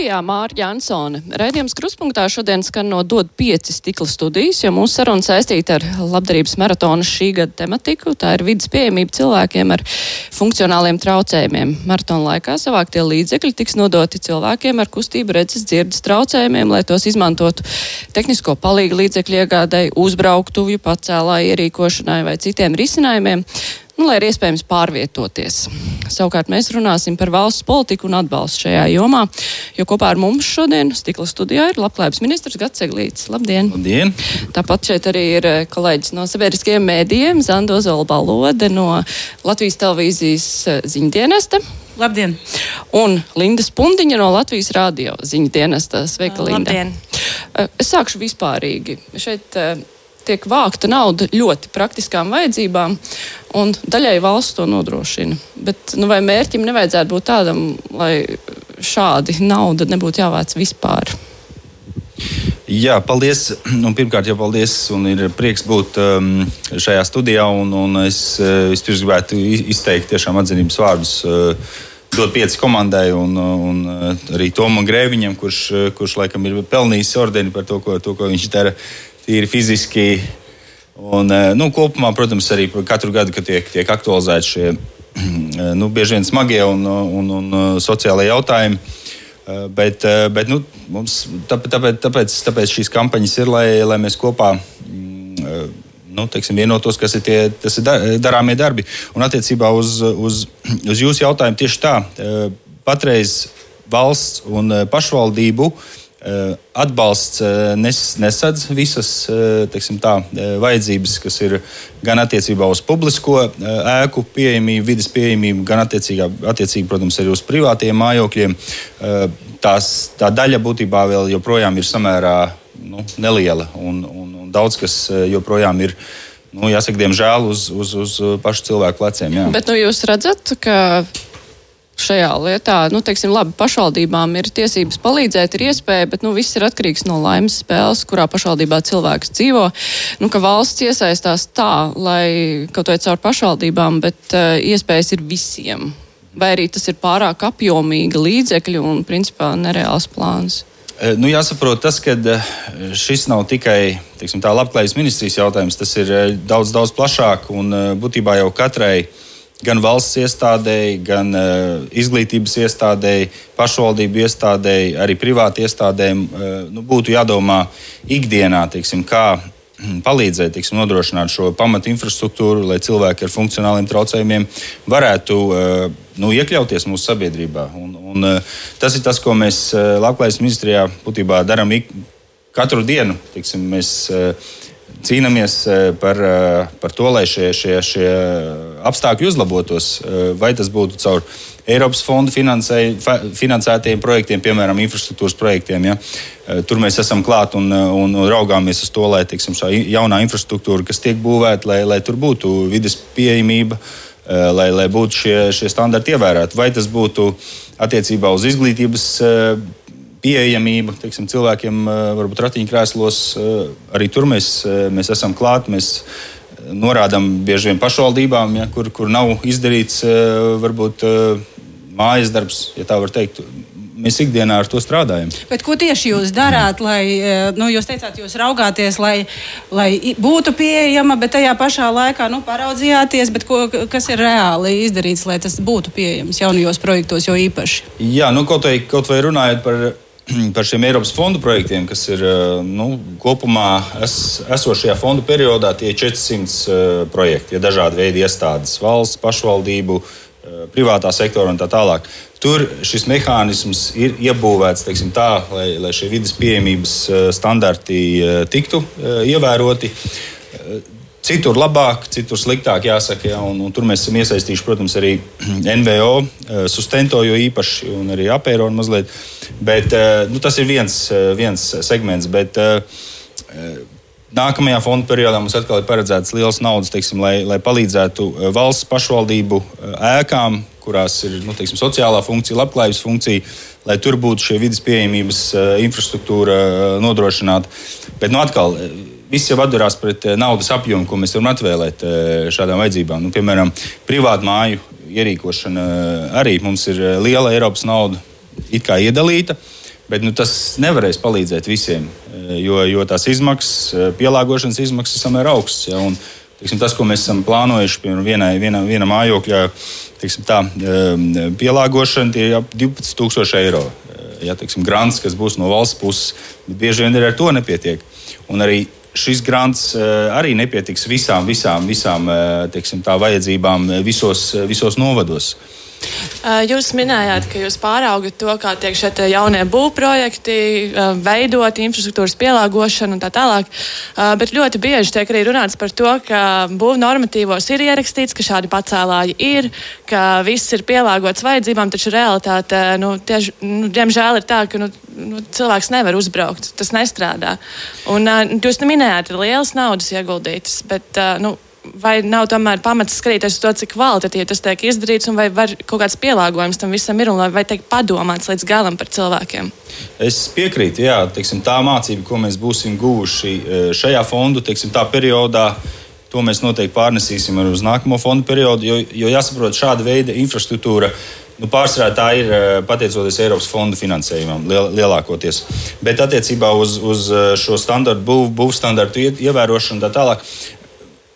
Studijā Mārķa Jansone. Raidījums kruspunktā šodien skan no DOD 5 stikla studijas, jo mūsu saruna saistīta ar labdarības maratona šī gada tematiku. Tā ir vidas pieejamība cilvēkiem ar funkcionāliem traucējumiem. Maratona laikā savāktie līdzekļi tiks nodoti cilvēkiem ar kustību redzes dzirdes traucējumiem, lai tos izmantotu tehnisko palīgu līdzekļu iegādai, uzbrauktuvju pacēlāju ierīkošanai vai citiem risinājumiem nu, lai ir iespējams pārvietoties. Savukārt mēs runāsim par valsts politiku un atbalstu šajā jomā, jo kopā ar mums šodien stikla studijā ir labklājības ministrs Gats Eglīts. Labdien! Labdien! Tāpat šeit arī ir eh, kolēģis no sabiedriskajiem mēdījiem Zando Zolbalode no Latvijas televīzijas eh, ziņdienesta. Labdien! Un Linda Spundiņa no Latvijas radio ziņu dienesta. Sveika, Linda! Labdien! Eh, es sākšu vispārīgi. Šeit tiek vākta nauda ļoti praktiskām vajadzībām, un daļai valsts to nodrošina. Bet nu, vai mērķim nevajadzētu būt tādam, lai šādi nauda nebūtu jāvāc vispār? Jā, paldies. Un pirmkārt, jau paldies. Ir prieks būt um, šajā studijā. Un, un es uh, vispirms gribētu izteikt tiešām atzinības vārdus. Uh, Dot pieci komandai un, un uh, arī Tomam Grēviņam, kurš, kurš laikam ir pelnījis ordeni par to, ko, to, ko viņš dara tīri fiziski. Un, eh, nu, kopumā, protams, arī katru gadu, kad tiek, tiek aktualizēti šie eh, nu, bieži vien smagie un, un, un eh, sociālai jautājumi. Bet, bet nu, mums, tāpēc, tāpēc, tāpēc šīs kampaņas ir, lai, lai mēs kopā mm, nu, teiksim, vienotos, kas ir tie ir darāmie darbi. Un attiecībā uz, uz, uz jūsu jautājumu tieši tā, patreiz valsts un pašvaldību uh, atbalsts eh, nes, nesadz visas eh, tā, vajadzības, kas ir gan attiecībā uz publisko ēku pieejamību, vidas pieejamību, gan attiecīgi, protams, arī uz privātiem mājokļiem. Tās, tā daļa būtībā vēl joprojām ir samērā nu, neliela un, un, un daudz kas joprojām ir. Nu, jāsaka, diemžēl uz, uz, uz pašu cilvēku pleciem. Jā. Bet nu, jūs redzat, ka šajā lietā. Nu, teiksim, labi, pašvaldībām ir tiesības palīdzēt, ir iespēja, bet nu, viss ir atkarīgs no laimes spēles, kurā pašvaldībā cilvēks dzīvo. Nu, valsts iesaistās tā, lai kaut vai caur pašvaldībām, bet uh, iespējas ir visiem. Vai arī tas ir pārāk apjomīgi līdzekļi un principā nereāls plāns? Eh, nu, jāsaprot, tas, ka eh, šis nav tikai teiksim, tā labklājības ministrijas jautājums, tas ir daudz, daudz plašāk un būtībā jau katrai uh, gan valsts iestādēji, gan uh, izglītības iestādēji, pašvaldību iestādēji, arī privāti iestādēm uh, nu, būtu jādomā ikdienā, teiksim, kā hm, palīdzēt teiksim, nodrošināt šo pamatu infrastruktūru, lai cilvēki ar funkcionāliem traucējumiem varētu uh, nu, iekļauties mūsu sabiedrībā. Un, un, tas ir tas, ko mēs Labklājības ministrijā būtībā darām katru dienu. Teiksim, mēs, cīnāmies eh, par, eh, par to, lai šie, šie, šie apstākļi uzlabotos. Eh, vai tas būtu caur Eiropas fondu finansētiem projektiem, piemēram, infrastruktūras projektiem. Ja? Tur mēs esam klāt un, un, un raugāmies uz to, lai tiksim, šā jaunā infrastruktūra, kas tiek būvēta, lai, lai tur būtu vidas pieejamība. Lai, lai būtu šie, šie standarti ievēroti. Vai tas būtu attiecībā uz izglītības pieejamība teiksim, cilvēkiem, eh, varbūt ratiņkrēslos. Eh, arī tur mēs, eh, mēs esam klāt. Mēs norādām bieži vien pašvaldībām, ja, kur, kur nav izdarīts varbūt mājas darbs, ja tā var teikt. Mēs ikdienā ar to strādājam. Bet ko tieši jūs darāt, lai, nu, jūs teicāt, jūs raugāties, lai, lai būtu pieejama, bet tajā pašā laikā nu, paraudzījāties, ko, kas ir reāli izdarīts, lai tas būtu pieejams jaunajos projektos, jo īpaši? Jā, nu, kaut, vai, kaut vai runājot par par šiem Eiropas fondu projektiem, kas ir eh, nu, kopumā es, esošajā fondu periodā, tie ir 400 uh, projekti, ja dažādi veidi iestādes, valsts, pašvaldību, uh, privātā sektora un tā tālāk. Tur šis mehānisms ir iebūvēts teiksim, tā, lai, lai šie vidas pieejamības standarti tiktu ievēroti. Citur labāk, citur sliktāk, jāsaka. Ja, un, un tur mēs esam iesaistījuši, protams, arī NVO, eh, Sustento, jo īpaši, un arī apēro mazliet. Bet, eh, nu, tas ir viens, eh, viens segments. Bet, Nākamajā fonda periodā mums atkal ir paredzēts liels naudas, teiksim, lai, lai palīdzētu valsts pašvaldību ēkām, kurās ir nu, teiksim, sociālā funkcija, labklājības funkcija, lai tur būtu šie vidas pieejamības infrastruktūra nodrošināta. Bet nu, atkal, viss jau atdarās pret naudas apjomu, ko mēs varam atvēlēt šādām vajadzībām. Nu, piemēram, privātu māju ierīkošana arī mums ir liela Eiropas nauda it kā iedalīta. Bet nu, tas nevarēs palīdzēt visiem, jo, jo tās izmaksas, pielāgošanas izmaksas ir samērā augstas. Ja, un, teiksim, tas, ko mēs esam plānojuši piemēram, vienai, vienā, vienā mājokļā, teiksim, tā, pielāgošana ir ap 12,000 eiro. Ja, teiksim, grants, kas būs no valsts puses, bet bieži vien ar to nepietiek. Un arī šis grants arī nepietiks visām, visām, visām teiksim, tā, vajadzībām visos, visos novados. Jūs minējāt, ka jūs pāraugat to, kā tiek šie jaunie būvprojekti veidot, infrastruktūras pielāgošanu un tā tālāk. Bet ļoti bieži tiek arī runāts par to, ka būvnormatīvos ir ierakstīts, ka šādi pacēlāji ir, ka viss ir pielāgots vajadzībām, taču realitāte, nu, tieši, nu, diemžēl, ir tā, ka nu, nu, cilvēks nevar uzbraukt. Tas nestrādā. Un, jūs minējāt, ir lielas naudas ieguldītas, bet nu, vai nav tomēr pamats skatīties uz to, cik kvalitatīvi tas tiek izdarīts, un vai var kaut kāds pielāgojums tam visam ir, un vai tiek padomāts līdz galam par cilvēkiem? Es piekrītu, jā, teiksim, tā mācība, ko mēs būsim guvuši e, šajā fondu, teiksim, periodā. To mēs noteikti pārnesīsim arī uz nākamo fondu periodu, jo, jo jāsaprot, šāda veida infrastruktūra Nu, pārsvarā tā ir e, pateicoties Eiropas fondu finansējumam, liel, lielākoties. Bet attiecībā uz, uz e, šo standartu, būv, būvstandartu ievērošanu tā tālāk,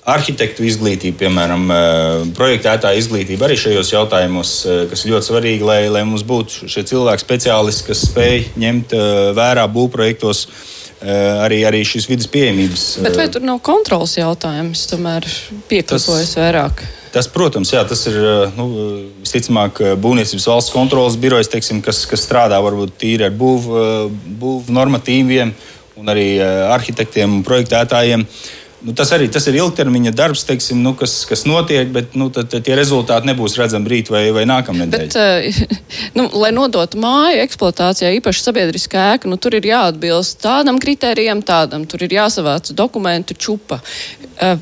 arhitektu izglītība, piemēram, eh, projektētāja izglītība arī šajos jautājumos, eh, kas ir ļoti svarīgi, lai, lai mums būtu šie cilvēki speciālisti, kas spēj ņemt eh, vērā būvprojektos arī, arī šīs vidas pieejamības. Bet vai tur nav kontrols jautājums, tomēr piekāpojas vairāk? Tas, protams, jā, tas ir nu, visticamāk Būvniecības valsts kontrolas birojas, teiksim, kas, kas strādā varbūt tīri ar būvu būv normatīviem un arī arhitektiem un projektētājiem. Uh, Nu, tas arī tas ir ilgtermiņa darbs, teiksim, nu, kas, kas notiek, bet nu, tad, tad tie rezultāti nebūs redzami rīt vai, vai nākamā nedēļa. Bet, uh, nu, lai nodotu māju eksploatācijā, īpaši sabiedriskā ēka, nu, tur ir jāatbilst tādam kritērijam, tādam, tur ir jāsavāc dokumentu čupa. Uh,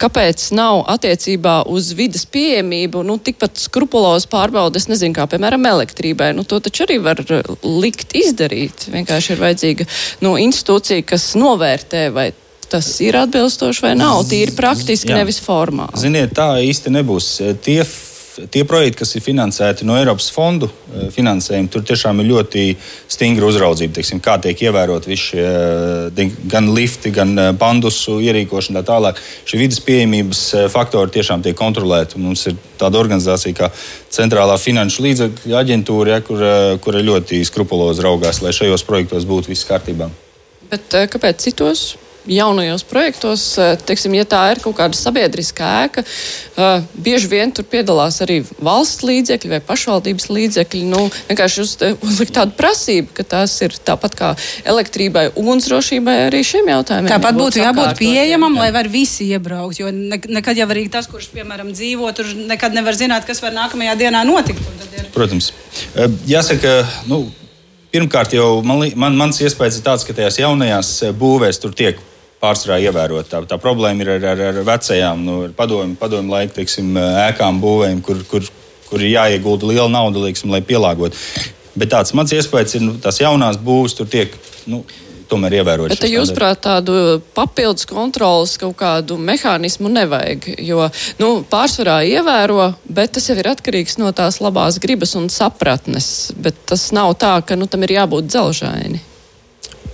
kāpēc nav attiecībā uz vidas pieejamību nu, tikpat skrupulozi pārbaudas, nezinu, kā piemēram elektrībai. Nu, to taču arī var likt izdarīt. Vienkārši ir vajadzīga nu, institūcija, kas novērtē, vai tas ir atbilstoši vai nav. Tīri praktiski, Jā. nevis formāli. Ziniet, tā īsti nebūs. Tie tie projekti, kas ir finansēti no Eiropas fondu eh, finansējuma, tur tiešām ir ļoti stingra uzraudzība. Teiksim, kā tiek ievērot visi šie eh, gan lifti, gan eh, pandusu ierīkošana, tā tālāk. Šī vidas pieejamības faktori tiešām tiek kontrolēti. Mums ir tāda organizācija kā Centrālā finanšu līdzekļu aģentūra, ja, kur, kur ļoti skrupulozi raugās, lai šajos projektos būtu viss kārtībā. Bet kāpēc citos? Jaunajos projektos, eh, teiksim, ja tā ir kaut kāda sabiedriska ēka, uh, bieži vien tur piedalās arī valsts līdzekļi vai pašvaldības līdzekļi. Nu, vienkārši uz, uzlikt tādu prasību, ka tās ir tāpat kā elektrībai, ugunsdrošībai arī šiem jautājumiem. Tāpat būtu jābūt pieejamam, jā. lai var visi iebraukt, jo ne, nekad jau arī tas, kurš, piemēram, dzīvo tur, nekad nevar zināt, kas var nākamajā dienā notikt. Protams. Jāsaka, nu, Pirmkārt, jau man, man, mans iespējas ir tāds, ka tajās jaunajās būvēs tur tiek pārsvarā ievērot. Tā, tā problēma ir ar, ar, ar vecajām, nu, ar padomu, padomu laiku teiksim, ēkām, būvēm, kur, kur, kur ir jāiegulda liela nauda, lieksim, lai pielāgotu. Bet tāds mans iespējas ir, nu, tās jaunās būvs tur tiek. Nu, tomēr ievērot. Bet jūs prāt tādu papildus kontrolas kaut kādu mehānismu nevajag, jo nu, pārsvarā ievēro, bet tas jau ir atkarīgs no tās labās gribas un sapratnes. Bet tas nav tā, ka nu, tam ir jābūt dzelžaini.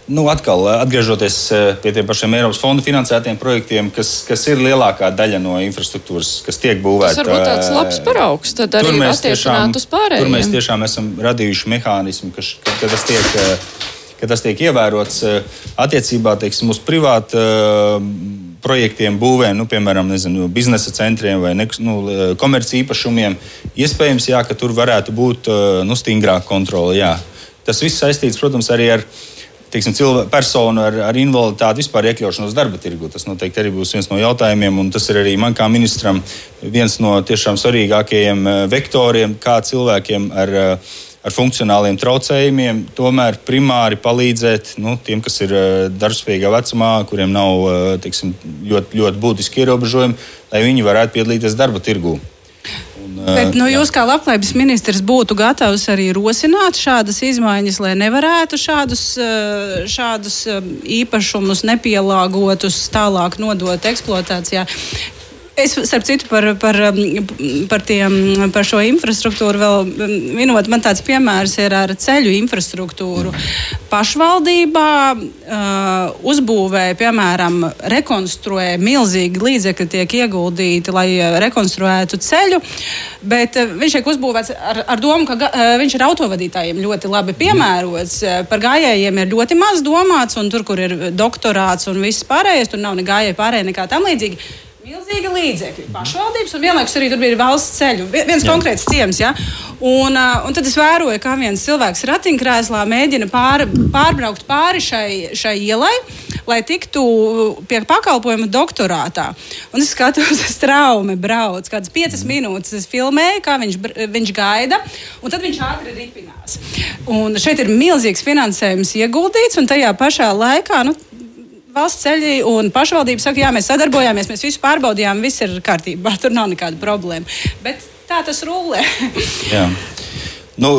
Nu, atkal, eh, atgriežoties eh, pie tiem pašiem Eiropas fondu finansētiem projektiem, kas, kas ir lielākā daļa no infrastruktūras, kas tiek būvēta. Tas varbūt tāds labs paraugs, tad arī attiecināt uz pārējiem. Tur mēs tiešām esam radījuši mehānismu, ka, ka, tas tiek, eh, ka tas tiek ievērots attiecībā teiksim, uz privātu projektiem, būvēm, nu, piemēram, nezinu, biznesa centriem vai nu, komerci īpašumiem. Iespējams, jā, ka tur varētu būt nu, stingrāka kontrole. Jā. Tas viss saistīts, protams, arī ar teiksim, cilvēku, personu ar, ar invaliditāti vispār iekļaušanos darba tirgu. Tas noteikti arī būs viens no jautājumiem, un tas ir arī man kā ministram viens no tiešām svarīgākajiem eh, vektoriem, kā cilvēkiem ar, eh, ar funkcionāliem traucējumiem tomēr primāri palīdzēt nu, tiem, kas ir eh, darbspējīgā vecumā, kuriem nav teiksim, ļoti, ļoti būtiski ierobežojumi, lai viņi varētu piedalīties darba tirgū. Bet, nu, jūs kā labklājības ministrs būtu gatavs arī rosināt šādas izmaiņas, lai nevarētu šādus, šādus īpašumus nepielāgotus tālāk nodot eksploatācijā. Es, starp citu, par, par, um, par, tiem, par šo infrastruktūru vēl minot, man tāds piemērs ir ar ceļu infrastruktūru. Pašvaldībā uh, uzbūvēja, piemēram, rekonstruē milzīgi līdzekļi tiek ieguldīti, lai uh, rekonstruētu ceļu, bet uh, viņš tiek uzbūvēts ar, ar domu, ka uh, viņš ir autovadītājiem ļoti labi piemērots. Par gājējiem ir ļoti maz domāts, un tur, kur ir doktorāts un viss pārējais, tur nav ne gājēji pārējie nekā tam līdzīgi. Milzīgi līdzekļi, pašvaldības, un vienlaikus arī tur bija valsts ceļu. Viens Jā. konkrēts ciems, ja? un, un tad es vēroju, kā viens cilvēks ratiņkrēslā mēģina pār, pārbraukt pāri šai, šai ielai, lai tiktu pie pakalpojuma doktorātā. Un es skatos, tas traume brauc, kādas piecas mm. minūtes es filmēju, kā viņš, viņš gaida, un tad viņš ātri ripinās. Un šeit ir milzīgs finansējums ieguldīts, un tajā pašā laikā. Nu, valsts ceļi un pašvaldība saka, jā, mēs sadarbojāmies, mēs visu pārbaudījām, viss ir kārtībā, tur nav nekāda problēma. Bet tā tas rullē. Nu,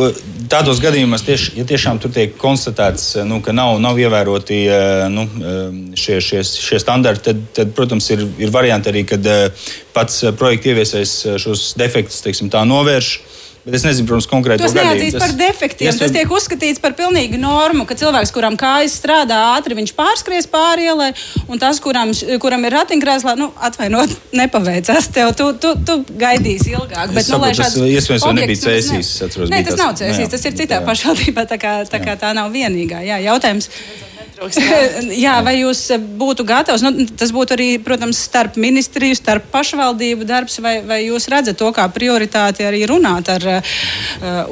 tādos gadījumos, tieši, ja tiešām tur tiek konstatēts, nu, ka nav, nav ievēroti eh, nu, eh, šie, šie, šie standarti, tad, tad, protams, ir, ir varianti arī, kad eh, pats projekta ieviesais šos defektus teiksim, novērš. Bet es nezinu, protams, konkrēti. Tas neatzīst par defektiem. Iespēj... Tas tiek uzskatīts par pilnīgu normu, ka cilvēks, kuram kājas strādā ātri, viņš pārskries pāri ielai, un tas, kuram, kuram ir ratiņkrēslā, nu, atvainot, nepaveicās tev. Tu, tu, tu gaidīsi ilgāk. Bet, es nu, saprotu, tas iespējams vēl nebija cēsīs. Nē, tas nav cēsīs, tas ir citā pašvaldībā, tā kā, tā kā tā nav vienīgā. Jā, jautājums pietrūks. Jā. jā, vai jūs būtu gatavs? Nu, tas būtu arī, protams, starp ministriju, starp pašvaldību darbs, vai, vai jūs redzat to kā prioritāti arī runāt ar uh,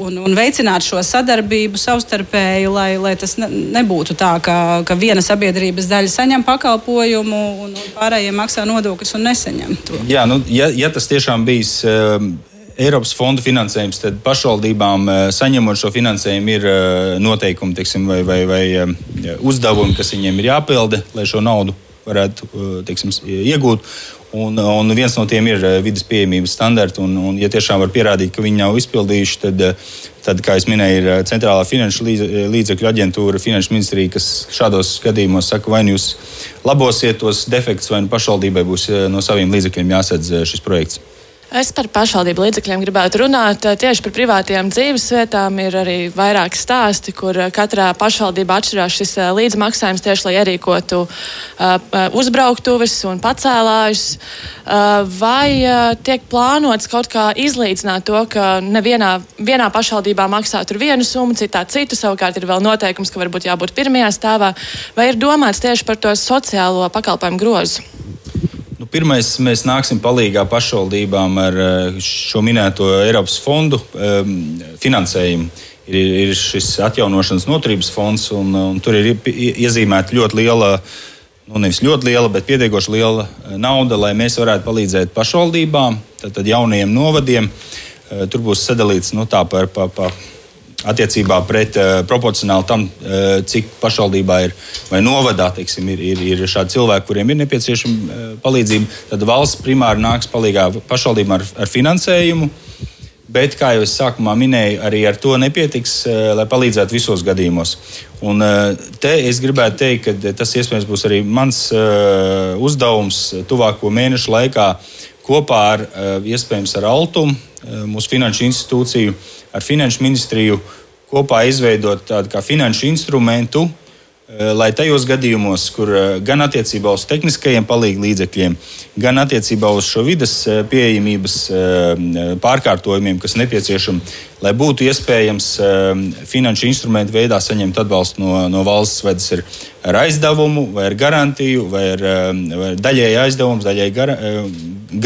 un, un veicināt šo sadarbību savstarpēji, lai, lai tas ne, nebūtu tā, ka, ka viena sabiedrības daļa saņem pakalpojumu un, un pārējie maksā nodokļus un nesaņem to? Jā, nu, ja, ja tas tiešām bijis. Uh, Eiropas fondu finansējums, tad pašvaldībām eh, saņemot šo finansējumu ir eh, noteikumi teiksim, vai, vai, vai eh, uzdevumi, kas viņiem ir jāpilda, lai šo naudu varētu teiksim, iegūt. Un, un viens no tiem ir vidas pieejamības standarti. Un, un, ja tiešām var pierādīt, ka viņi nav izpildījuši, tad, tad kā jau minēju, ir Centrālā finanšu līdzekļu aģentūra, Finanšu ministrija, kas šādos gadījumos saka, vai nu jūs labosiet tos defektus, vai nu pašvaldībai būs no saviem līdzekļiem jāsadz šis projekts. Es par pašvaldību līdzekļiem gribētu runāt. Tieši par privātajām dzīvesvietām ir arī vairāki stāsti, kur katrā pašvaldībā atšķirās šis līdzmaksājums tieši lai ierīkotu uh, uzbrauktuves un pacēlājus. Vai tiek plānots kaut kā izlīdzināt to, ka nevienā vienā pašvaldībā maksā tur vienu summu, citā citu, savukārt ir vēl noteikums, ka varbūt jābūt pirmajā stāvā, vai ir domāts tieši par to sociālo pakalpojumu grozu? Nu, pirmais, mēs nāksim palīdzīgā pašvaldībām ar eh, šo minēto Eiropas fondu um, finansējumu. Ir, ir šis atjaunošanas noturības fonds, un, un tur ir iezīmēta ļoti liela, nu nevis ļoti liela, bet pietiekoši liela eh, nauda, lai mēs varētu palīdzēt pašvaldībām, tad jaunajiem novadiem. Eh, tur būs sadalīts nu, tā par. par, par attiecībā pret uh, proporcionāli tam, uh, cik pašvaldībā ir vai novadā teiksim, ir, ir, ir šādi cilvēki, kuriem ir nepieciešama uh, palīdzība. Tad valsts primāri nāks palīdzīgā pašvaldībām ar, ar finansējumu. Bet, kā jau es sākumā minēju, arī ar to nepietiks, lai palīdzētu visos gadījumos. Un, te es gribētu teikt, ka tas iespējams būs arī mans uzdevums tuvāko mēnešu laikā kopā ar, iespējams, ar Altumu, mūsu finanšu institūciju, ar Finanšu ministriju kopā izveidot tādu kā finanšu instrumentu, eh, lai tajos gadījumos, kur eh, gan attiecībā uz tehniskajiem palīdzības līdzekļiem, gan attiecībā uz šo vidas eh, pieejamības pārkārtojumiem, kas nepieciešami, lai būtu iespējams finanšu instrumentu veidā saņemt atbalstu no, no valsts, vai tas ir ar aizdevumu, vai ar garantiju, vai ar, vai ar daļēju aizdevumu, daļēju gar,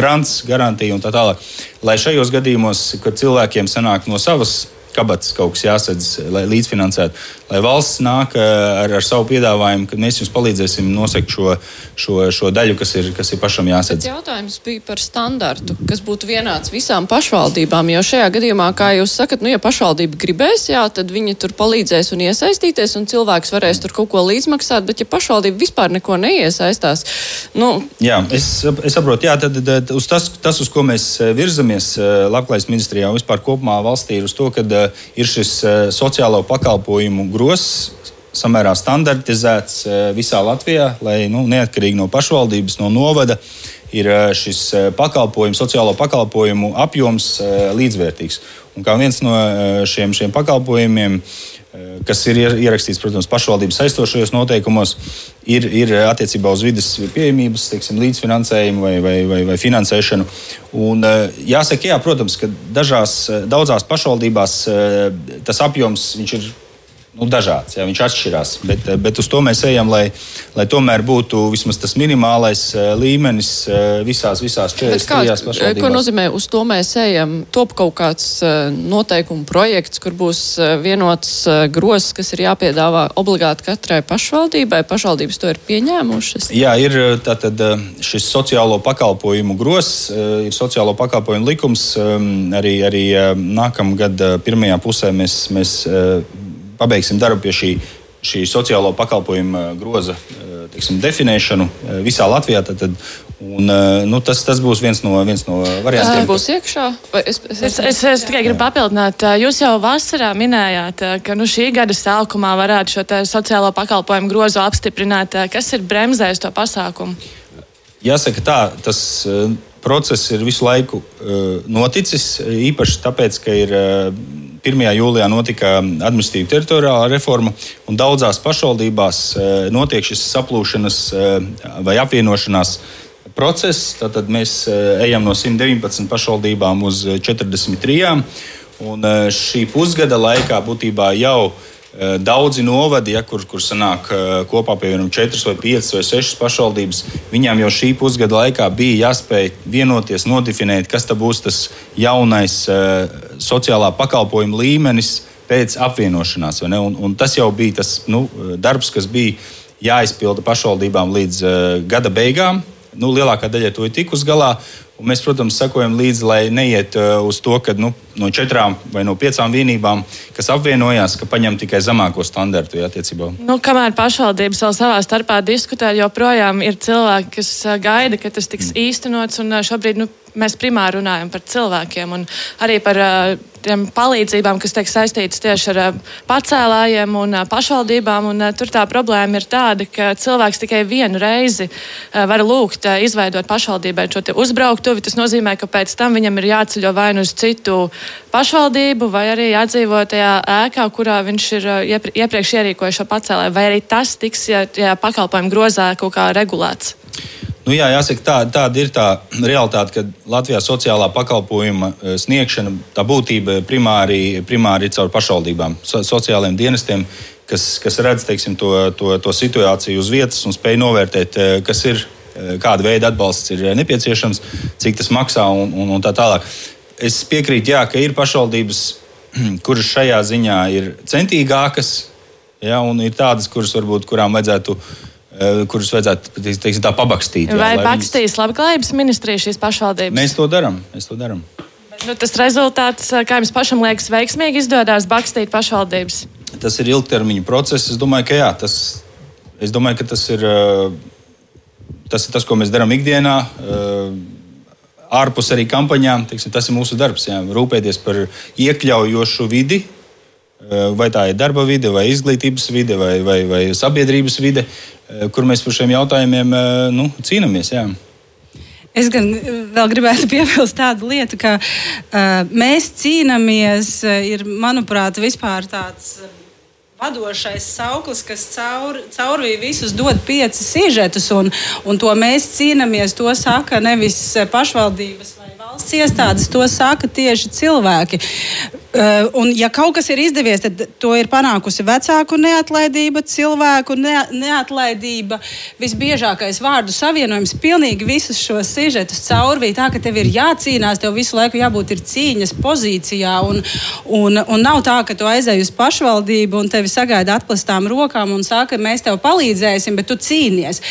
grants, garantiju un tā tālāk. Lai šajos gadījumos, kad cilvēkiem sanāk no savas kabatas kaut kas jāsadz, lai līdzfinansētu. Lai valsts nāk ar, ar savu piedāvājumu, ka mēs jums palīdzēsim nosekt šo, šo, šo daļu, kas ir, kas ir pašam jāsadz. Jautājums bija par standartu, kas būtu vienāds visām pašvaldībām. Jo šajā gadījumā, kā jūs sakat, nu, ja pašvaldība gribēs, jā, tad viņi tur palīdzēs un iesaistīties, un cilvēks varēs tur kaut ko līdzmaksāt. Bet, ja pašvaldība vispār neko neiesaistās, nu. Jā, es, es saprotu, jā, tad, tad uz tas, tas, uz ko mēs virzamies Labklājības ministrijā un vispār kopumā valstī, ir uz to, ka ir šis sociālo pakalpojumu grozs samērā standartizēts visā Latvijā, lai nu, neatkarīgi no pašvaldības, no novada, ir šis pakalpojumu, sociālo pakalpojumu apjoms līdzvērtīgs. Un kā viens no šiem, šiem pakalpojumiem, kas ir ierakstīts, protams, pašvaldības aizstošajos noteikumos, ir, ir attiecībā uz vidas pieejamības, teiksim, līdzfinansējumu vai, vai, vai, vai finansēšanu. Un, jāsaka, jā, protams, ka dažās, daudzās pašvaldībās tas apjoms ir nu, dažāds, jā, viņš atšķirās. Bet, eh, bet uz to mēs ejam, lai, lai tomēr būtu vismaz tas minimālais uh, līmenis uh, visās, visās 43 pašvaldībās. Ko nozīmē uz to mēs ejam? Top kaut kāds noteikumu projekts, kur būs vienots grozs, kas ir jāpiedāvā obligāti katrai pašvaldībai. Pašvaldības to ir pieņēmušas. Jā, ir tātad šis sociālo pakalpojumu grozs, ir sociālo pakalpojumu likums. Um, arī, arī nākamgad pirmajā pusē mēs, mēs pabeigsim darbu pie šī, šī sociālo pakalpojumu eh, groza eh, teiksim, definēšanu eh, visā Latvijā. Tad, tad, Un, nu, tas, tas būs viens no, viens no variantiem. Tas būs iekšā. Es, es, es, es, es tikai gribu papildināt. Jūs jau vasarā minējāt, ka nu, šī gada sākumā varētu šo sociālo pakalpojumu grozu apstiprināt. Kas ir bremzējis to pasākumu? Jāsaka, tā, tas process ir visu laiku noticis. Īpaši tāpēc, ka ir 1. jūlijā notika administratīva teritoriālā reforma, un daudzās pašvaldībās e, notiek šis saplūšanas e, vai apvienošanās process. Tad mēs e, ejam no 119 pašvaldībām uz 43. Un šī pusgada laikā būtībā jau ir Eh, daudzi novadi, ja, kur, kur sanāk eh, kopā piemēram 4 vai 5 vai 6 pašvaldības, viņām jau šī pusgada laikā bija jāspēj vienoties, nodefinēt, kas būs tas jaunais uh, sociālā pakalpojuma līmenis pēc apvienošanās. Un, un tas jau bija tas nu, darbs, kas bija jāizpilda pašvaldībām līdz gada beigām. Nu, lielākā daļa to ir tikus galā. Mēs, protams, sekojam līdzi, lai neiet uh, uz to, ka nu, no četrām vai no piecām vienībām, kas apvienojās, ka paņem tikai zemāko standartu ja, attiecībā. Nu, kamēr pašvaldības vēl savā starpā diskutē, joprojām ir cilvēki, kas uh, gaida, ka tas tiks mm. īstenots. Un uh, šobrīd nu, mēs primāri runājam par cilvēkiem un arī par uh, tiem palīdzībām, kas tiek saistītas tieši ar uh, pacēlājiem un uh, pašvaldībām. Un, tur tā problēma ir tāda, ka cilvēks tikai vienu reizi var lūgt izveidot pašvaldībai šo uzbrauktuvi. Tas nozīmē, ka pēc tam viņam ir jāceļo vai nu uz citu pašvaldību, vai arī jādzīvo tajā ēkā, kurā viņš ir uh, iepriekš ierīkojis šo pacēlāju, vai arī tas tiks ja, ja pakalpojumu grozā kaut kā regulēts. Nu, jā, jāsaka, tā, tāda ir tā realitāte, ka Latvijā sociālā pakalpojuma eh, sniegšana, tā būtība primāri, primāri ir caur pašvaldībām, so, sociālajiem dienestiem, kas, kas redz teiksim, to, to, to situāciju uz vietas un spēj novērtēt, eh, kas ir, eh, kāda veida atbalsts ir nepieciešams, cik tas maksā un, un, un tā tālāk. Es piekrītu, jā, ka ir pašvaldības, kuras šajā ziņā ir centīgākas, ja, un ir tādas, kuras varbūt kurām vajadzētu kurus vajadzētu teiksim, tā pabakstīt. Jā, Vai bakstīs viņas... labklājības ministrija šīs pašvaldības? Mēs to darām. Nu, tas rezultāts, eh, kā jums pašam liekas, veiksmīgi izdodas bakstīt pašvaldības? Tas ir ilgtermiņa process. Es domāju, ka, jā, tas, es domāju, ka tas, ir, eh, tas ir tas, ko mēs darām ikdienā. Ārpus arī kampaņām, teiksim, tas ir mūsu darbs. Jā, rūpēties par iekļaujošu vidi, vai tā ir darba vide, vai izglītības vide, vai, vai, vai sabiedrības vide, Eh, kur mēs par šiem jautājumiem eh, nu, cīnāmies. Jā. Es gan eh, vēl gribētu piebilst tādu lietu, ka uh, mēs cīnāmies, ir, manuprāt, vispār tāds vadošais sauklis, kas caur, caurvīja visus dod pieci sižetus, un, un to mēs cīnāmies. To saka nevis pašvaldības vai valsts iestādes, to saka tieši cilvēki. Uh, un, ja kaut kas ir izdevies, tad to ir panākusi vecāku neatlaidība, cilvēku ne, neatlaidība. Visbiežākais vārdu savienojums pilnīgi visus šos sižetus caurvīja tā, ka tev ir jācīnās, tev visu laiku jābūt cīņas pozīcijā. Un, un, un nav tā, ka tu aizej uz pašvaldību un tevi sagaida atklātām rokām un saka, mēs tev palīdzēsim, bet tu cīnies.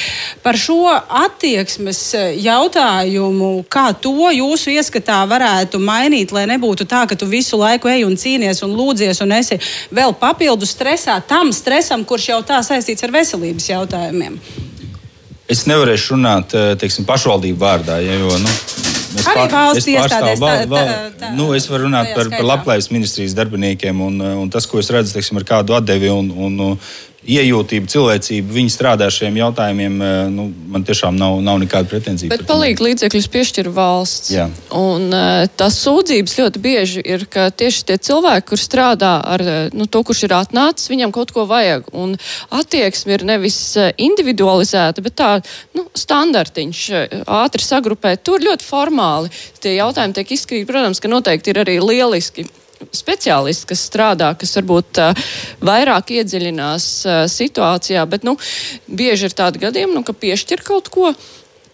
Par šo attieksmes jautājumu, kā to jūsu ieskatā varētu mainīt, lai nebūtu tā, ka tu visu laiku ej un cīnies un lūdzies un esi vēl papildus stresā tam stresam, kurš jau tā saistīts ar veselības jautājumiem. Es nevarēšu runāt eh, teiksim, pašvaldību vārdā, ja, jo nu, es, pār, es pārstāvu valsts. Nu, es varu runāt par, par labklājības ministrijas darbiniekiem un, un tas, ko es redzu, teiksim, ar kādu atdevi un, un iejūtību, cilvēcību, viņi strādā ar šiem jautājumiem. Eh, nu, man tiešām nav, nav nekāda pretenzija. Bet palīgi līdzekļus piešķir valsts. Jā. Un uh, tās sūdzības ļoti bieži ir, ka tieši tie cilvēki, kur strādā ar eh, nu, to, kurš ir atnācis, viņam kaut ko vajag. Un attieksme ir nevis individualizēta, bet tā nu, standartiņš ātri sagrupēt. Tur ļoti formāli tie jautājumi tiek izskatīti. Protams, ka noteikti ir arī lieliski speciālisti, kas strādā, kas varbūt uh, vairāk iedziļinās uh, situācijā, bet nu, bieži ir tādi gadījumi, nu, ka piešķir kaut ko.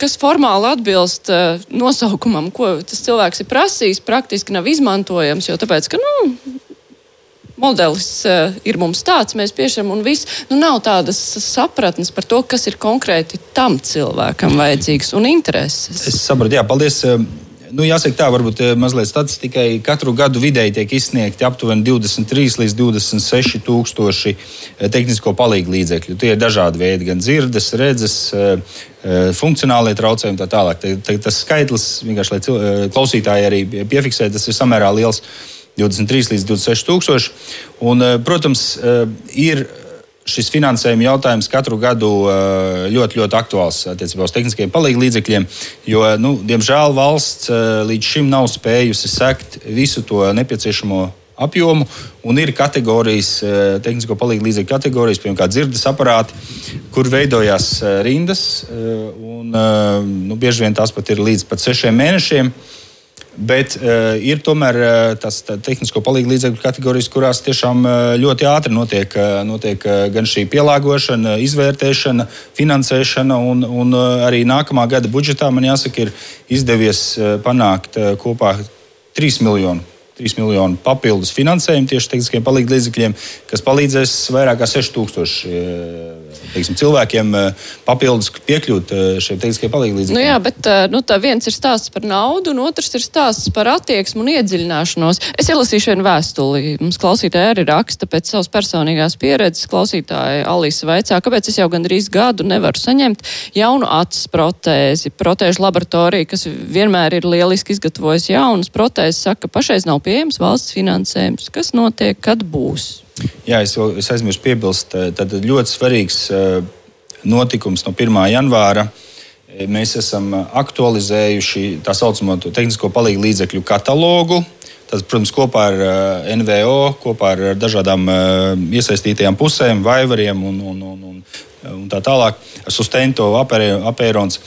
Kas formāli atbilst uh, nosaukumam, ko tas cilvēks ir prasījis, praktiski nav izmantojams. Jo tāpēc, ka nu, modelis uh, ir mums tāds, mēs piešķiram, un viss nu, nav tādas sapratnes par to, kas ir konkrēti tam cilvēkam vajadzīgs un intereses. Es sapratu, jā, paldies. Nu, jāsaka, tā varbūt eh, mazliet statistikai. Katru gadu vidēji tiek izsniegti aptuveni 23 līdz 26 tūkstoši eh, tehnisko palīdzību līdzekļu. Tie ir dažādi veidi, gan dzirdes, redzes, eh, funkcionālie traucējumi, tā tālāk. Tas skaitlis, vienkārši lai klausītāji arī piefiksē, tas ir samērā liels. 23 līdz 26 tūkstoši. Un, protams, ir šis finansējuma jautājums katru gadu eh, ļoti, ļoti aktuāls attiecībā uz tehniskiem palīdzības līdzekļiem, jo, nu, diemžēl, valsts eh, līdz šim nav spējusi sekt visu to nepieciešamo apjomu, un ir kategorijas, eh, tehnisko palīdzību līdzekļu kategorijas, piemēram, dzirdes aparāti, kur veidojās rindas, un nu, bieži vien tās pat ir līdz pat sešiem mēnešiem. Bet uh, ir tomēr uh, tas tā, tehnisko palīdzību līdzekļu kategorijas, kurās tiešām uh, ļoti ātri notiek, uh, notiek uh, gan šī pielāgošana, izvērtēšana, finansēšana. Un, un uh, arī nākamā gada budžetā man jāsaka, ir izdevies uh, panākt uh, kopā 3 miljonu 3 miljonu papildus finansējumu tieši tehniskiem palīdzības līdzekļiem, kas palīdzēs vairāk kā 6000 eh, teiksim, cilvēkiem eh, papildus piekļūt eh, šiem tehniskiem palīdzības. Nu jā, bet nu, tā viens ir stāsts par naudu, un otrs ir stāsts par attieksmu un iedziļināšanos. Es ielasīšu vienu vēstuli. Mums klausītāji arī raksta pēc savas personīgās pieredzes. Klausītāja Alisa vaicā, kāpēc es jau gandrīz gadu nevaru saņemt jaunu acis protēzi. Protēžu laboratorija, kas vienmēr ir lieliski izgatavojusi jaunas protēzes, saka, pašreiz nav pieejams valsts finansējums. Kas notiek, kad būs? Jā, es, es aizmirsu piebilst, eh, tad ļoti svarīgs eh, notikums no 1. janvāra. Eh, mēs esam aktualizējuši tā saucamo tehnisko palīdzību līdzekļu katalogu. Tas, protams, kopā ar NVO, kopā ar dažādām iesaistītajām pusēm, vaivariem un, un, un, un, un tā tālāk, ar Sustento, Apērons.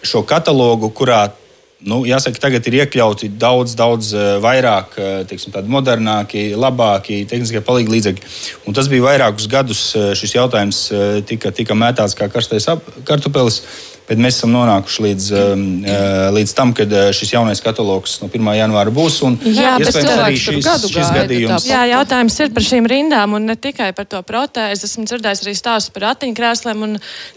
Šo katalogu, kurā Nu, jāsaka, tagad ir iekļauti daudz, daudz eh, vairāk, eh, teiksim, modernāki, labāki tehniskie palīdzības līdzekļi. Un tas bija vairākus gadus. Eh, šis jautājums tika, tika mētāts kā karstais kartupelis. Bet mēs esam nonākuši līdz, līdz tam, kad šis jaunais katalogs no 1. janvāra būs. Jā, iespējams, arī šis, šis gadījums. Jā, jautājums ir par šīm rindām un ne tikai par to protēzi. Esmu dzirdējis arī stāstus par ratiņkrēsliem.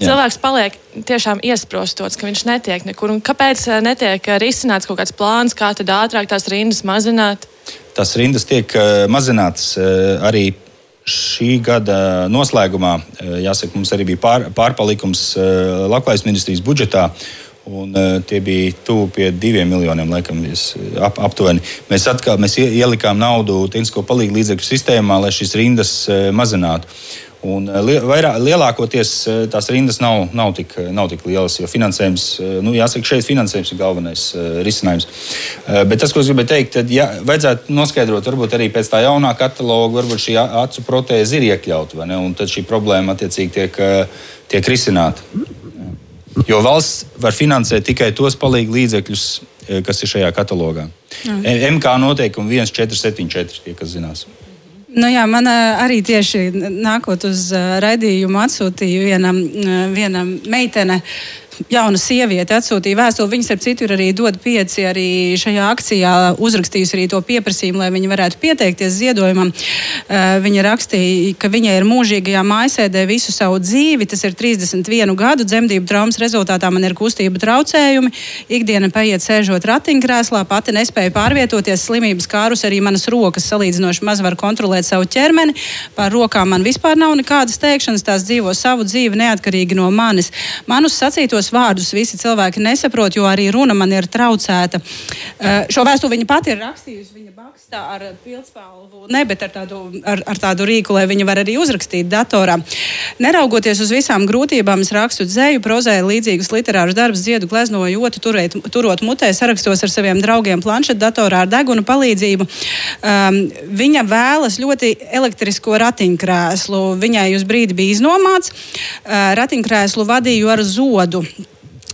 Cilvēks paliek tiešām iesprostots, ka viņš netiek nekur. Un kāpēc netiek risināts kaut kāds plāns, kā tad ātrāk tās rindas mazināt? Tas rindas tiek mazinātas arī šī gada noslēgumā, eh, jāsaka, mums arī bija pār, pārpalikums eh, Latvijas ministrijas budžetā. Un, uh, tie bija tuvu diviem miljoniem, laikam, ap, aptuveni. Mēs atkal mēs ielikām naudu tehnisko palīdzību līdzekļu sistēmā, lai šīs rindas uh, mazinātu. Un eh, vairāk, lielākoties eh, tās rindas nav, nav, tik, nav tik lielas, jo finansējums, eh, nu, jāsaka, šeit finansējums ir galvenais risinājums. Bet tas, ko es gribēju teikt, tad ja, vajadzētu noskaidrot, varbūt arī pēc tā jaunā kataloga, varbūt šī acu protēze ir iekļauta, un tad šī problēma attiecīgi tiek, tiek risināta. Jo valsts var finansēt tikai tos palīdzekļus, kas ir šajā katalogā. Mm. MK noteikumi 1474, tie, kas zinās. Nu jā, man arī tieši nākot uz raidījumu atsūtīja viena, viena meitene jauna sieviete atsūtīja vēstuli. Viņas, ar citu, ir arī dod pieci arī šajā akcijā uzrakstījusi arī to pieprasījumu, lai viņi varētu pieteikties ziedojumam. Uh, viņa rakstīja, ka viņai ir mūžīgajā mājasēdē visu savu dzīvi. Tas ir 31 gadu dzemdību traumas rezultātā. Man ir kustību traucējumi. Ikdiena paiet sēžot ratiņkrēslā, pati nespēja pārvietoties. Slimības kārus arī manas rokas salīdzinoši maz var kontrolēt savu ķermeni. Par rokām man vispār nav nekādas teikšanas. Tās dzīvo savu dzīvi neatkarīgi no manis. Manus sacītos šos vārdus visi cilvēki nesaprot, jo arī runa man ir traucēta. Uh, šo vēstuli viņa pati ir rakstījusi. Viņa bakstā ar pildspalvu, ne, bet ar tādu, ar, ar tādu rīku, lai viņa var arī uzrakstīt datorā. Neraugoties uz visām grūtībām, es rakstu dzēju, prozēju līdzīgus literārus darbus, dziedu, gleznoju, otru turēt, turot mutē, sarakstos ar saviem draugiem planšetdatorā ar deguna palīdzību. Um, viņa vēlas ļoti elektrisko ratiņkrēslu. Viņai uz brīdi bija iznomāts. Uh, ratiņkrēslu vadīju ar zodu.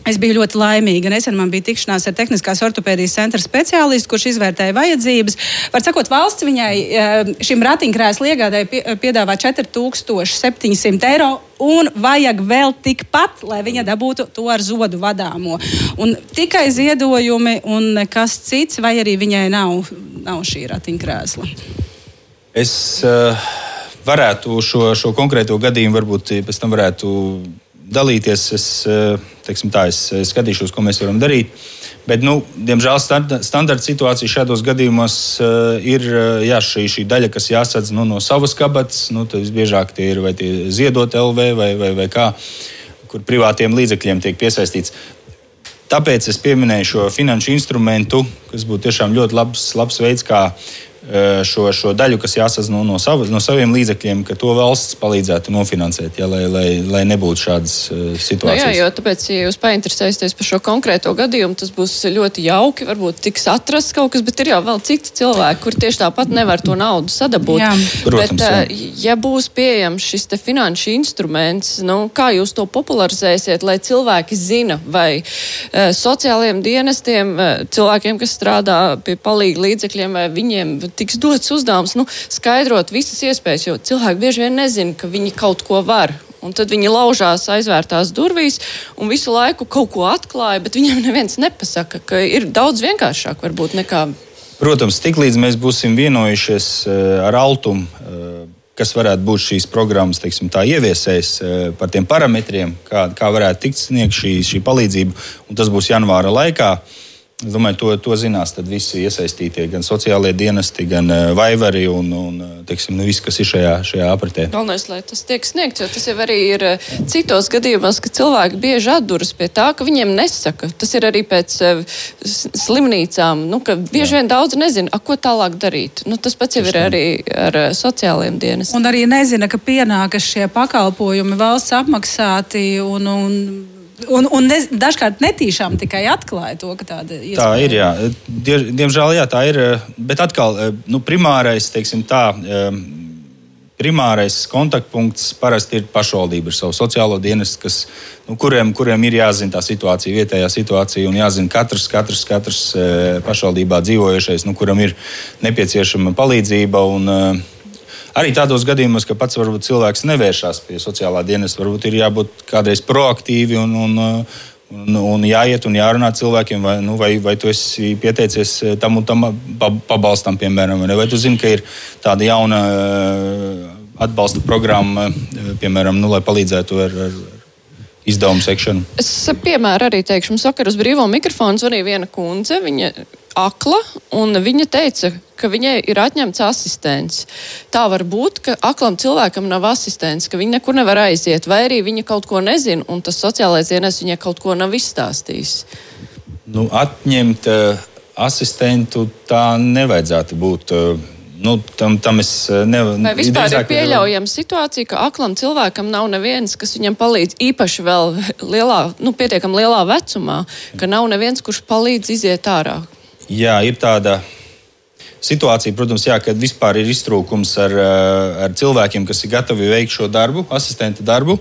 Es biju ļoti laimīga. Nesen man bija tikšanās ar Tehniskās ortopēdijas centra speciālistu, kurš izvērtēja vajadzības. Var sakot, valsts viņai eh, šim ratiņkrēslu iegādēji piedāvā 4700 eiro. Un vajag vēl tikpat, lai viņa dabūtu to ar zodu vadāmo. Un tikai ziedojumi un nekas cits, vai arī viņai nav, nav šī ratiņkrēsla. Es uh, varētu šo, šo konkrēto gadījumu varbūt pēc tam varētu dalīties. Es, uh, tā, es, es skatīšos, ko mēs varam darīt. Bet, nu, diemžēl, standarta situācija šādos gadījumos uh, ir uh, jā, šī, šī daļa, kas jāsadz nu, no savas kabatas. Nu, visbiežāk tie ir vai tie ziedot LV vai, vai, vai kā, kur privātiem līdzekļiem tiek piesaistīts. Tāpēc es pieminēju šo finanšu instrumentu, kas būtu tiešām ļoti labs, labs veids, kā Eh, šo, šo daļu, kas jāsaz no, no, sava, no saviem līdzekļiem, ka to valsts palīdzētu nofinansēt, ja, lai, lai, lai nebūtu šādas situācijas. Nu jā, jo tāpēc, ja jūs painteresēsieties par šo konkrēto gadījumu, tas būs ļoti jauki. Varbūt tiks atrasts kaut kas, bet ir jau vēl citi cilvēki, kur tieši tāpat nevar to naudu sadabūt. Jā. Protams, bet, jā. Ja būs pieejams šis finanšu instruments, nu, kā jūs to popularizēsiet, lai cilvēki zina, vai sociālajiem dienestiem, cilvēkiem, kas strādā pie palīga līdzekļiem, vai viņiem tiks dots uzdevums nu, skaidrot visas iespējas, jo cilvēki bieži vien nezina, ka viņi kaut ko var. Un tad viņi laužās aizvērtās durvīs un visu laiku kaut ko atklāja, bet viņam neviens nepasaka, ka ir daudz vienkāršāk varbūt nekā. Protams, tiklīdz mēs būsim vienojušies eh, ar Altumu, eh, kas varētu būt šīs programmas teiksim, ieviesējs eh, par tiem parametriem, kā, kā varētu tikt sniegta šī, šī palīdzība, un tas būs janvāra laikā. Uh, Es domāju, to, to zinās visi iesaistītie, gan sociālie dienesti, gan uh, vaivari un, un eh, teiksim, nu, viss, kas ir šajā, šajā apritē. Galvenais, lai tas tiek sniegts, jo tas jau arī ir uh, citos gadījumos, ka cilvēki bieži atduras pie tā, ka viņiem nesaka. Tas ir arī pēc slimnīcām, nu, ka bieži Jā. vien daudz nezina, a, ko tālāk darīt. Nu, tas pats jau ir arī ar sociālajiem dienestiem. Un arī nezina, ka pienākas šie pakalpojumi valsts apmaksāti un, un Un, un ne, dažkārt netīšām tikai atklāja to, ka tāda ir. Tā ir, jā. Die, diemžēl, jā, tā ir. Bet atkal, nu, primārais, teiksim tā. Primārais kontaktpunkts parasti ir pašvaldība ar savu sociālo dienestu, kas, nu, kuriem, kuriem ir jāzina tā situācija, vietējā situācija, un jāzina katrs, katrs, katrs pašvaldībā dzīvojošais, nu, kuram ir nepieciešama palīdzība. Un, Arī tādos gadījumos, ka pats varbūt cilvēks nevēršas pie sociālā dienesta, varbūt ir jābūt kādreiz proaktīvi un, un, un, un jāiet un jārunā cilvēkiem, vai, nu, vai, vai tu esi pieteicies tam un tam pabalstam, piemēram, vai tu zini, ka ir tāda jauna eh, atbalsta programma, eh, piemēram, nu, lai palīdzētu ar, ar izdevumu sekšanu. Es piemēru arī teikšu, mums vakar uz brīvo mikrofonu zvanīja viena kundze, viņa akla, un viņa teica, ka viņai ir atņemts asistents. Tā var būt, ka aklam cilvēkam nav asistents, ka viņa nekur nevar aiziet, vai arī viņa kaut ko nezina, un tas sociālais dienas viņai kaut ko nav izstāstījis. Nu, atņemt uh, asistentu tā nevajadzētu būt. Uh, Nu, tam, tam es eh, nevaru. Vai vispār ir pieļaujama situācija, ka aklam cilvēkam nav neviens, kas viņam palīdz īpaši vēl lielā, nu, pietiekami lielā vecumā, ka nav neviens, kurš palīdz iziet ārā? Jā, ir tāda situācija, protams, jā, kad vispār ir iztrūkums ar, eh, ar cilvēkiem, kas ir gatavi veikt šo darbu, asistenta darbu.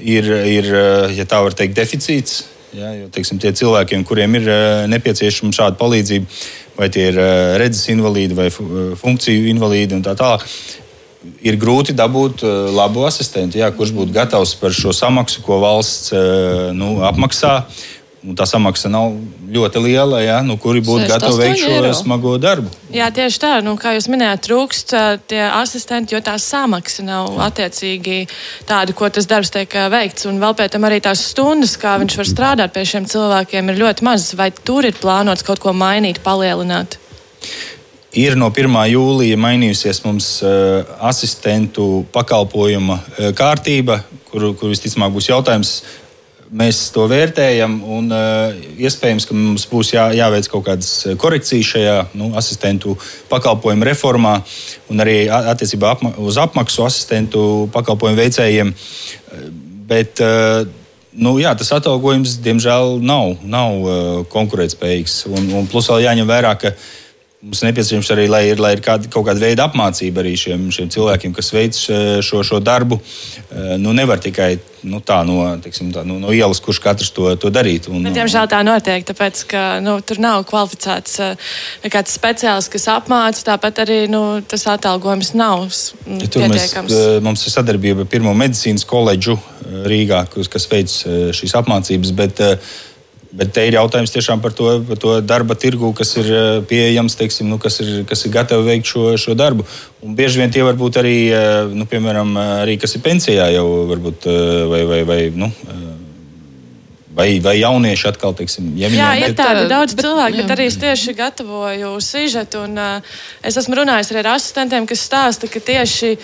Ir, ir ja tā var teikt, deficīts. Ja, jo, teiksim, tie cilvēkiem, kuriem ir uh, nepieciešama šāda palīdzība, vai tie ir uh, redzes invalīdi vai funkciju invalīdi un tā tālāk, ir grūti dabūt labu asistentu, jā, kurš būtu gatavs par šo samaksu, ko valsts nu, apmaksā. Tā samaksa nav ļoti liela, ja, nu, kuri būtu gatavi veikt šo eiro. smago darbu. Jā, tieši tā. Nu, kā jūs minējāt, trūkst tie asistenti, jo tā samaksa nav attiecīgi tāda, ko tas darbs tiek veikts. Un vēl pēc tam arī tās stundas, kā viņš var strādāt pie šiem cilvēkiem, ir ļoti mazas. Vai tur ir plānots kaut ko mainīt, palielināt? Ir no 1. jūlija mainījusies mums asistentu pakalpojuma kārtība, kur, kur visticamāk būs jautājums, Mēs to vērtējam, un uh, iespējams, ka mums būs jā, jāveic kaut kādas korekcijas šajā nu, asistentu pakalpojumu reformā, un arī attiecībā apma uz apmaksu asistentu pakalpojumu veicējiem. Bet, uh, nu, jā, tas atalgojums, diemžēl, nav, nav uh, konkurētspējīgs. Un, un plus vēl jāņem vērā, ka uh, Mums nepieciešams arī, lai ir, lai ir kāda, kaut kāda veida apmācība arī šiem, šiem cilvēkiem, kas veic šo, šo darbu. Eh, nu, nevar tikai nu, tā, no, teiksim, tā, nu, no ielas, kurš katrs to, to darītu. Un, Bet, diemžēl tā notiek, tāpēc ka nu, tur nav kvalificēts eh, nekāds speciālists, kas apmāca. Tāpat arī nu, tas atalgojums nav ja, pietiekams. Mēs, eh, mums ir sadarbība ar Pirmo medicīnas koledžu Rīgā, kas veic šīs apmācības. Bet, Bet te ir jautājums tiešām par to, par to darba tirgu, kas ir eh, pieejams, teiksim, nu, kas, ir, kas ir gatavi veikt šo, šo darbu. Un bieži vien tie var būt arī, eh, nu, piemēram, arī kas ir pensijā jau varbūt eh, vai, vai, vai, nu, vai, vai jaunieši atkal, teiksim, ja jā, ir tādi daudz bet, cilvēku, bet arī es tieši gatavoju sižetu, un uh, es esmu runājis arī ar asistentiem, kas stāsta, ka tieši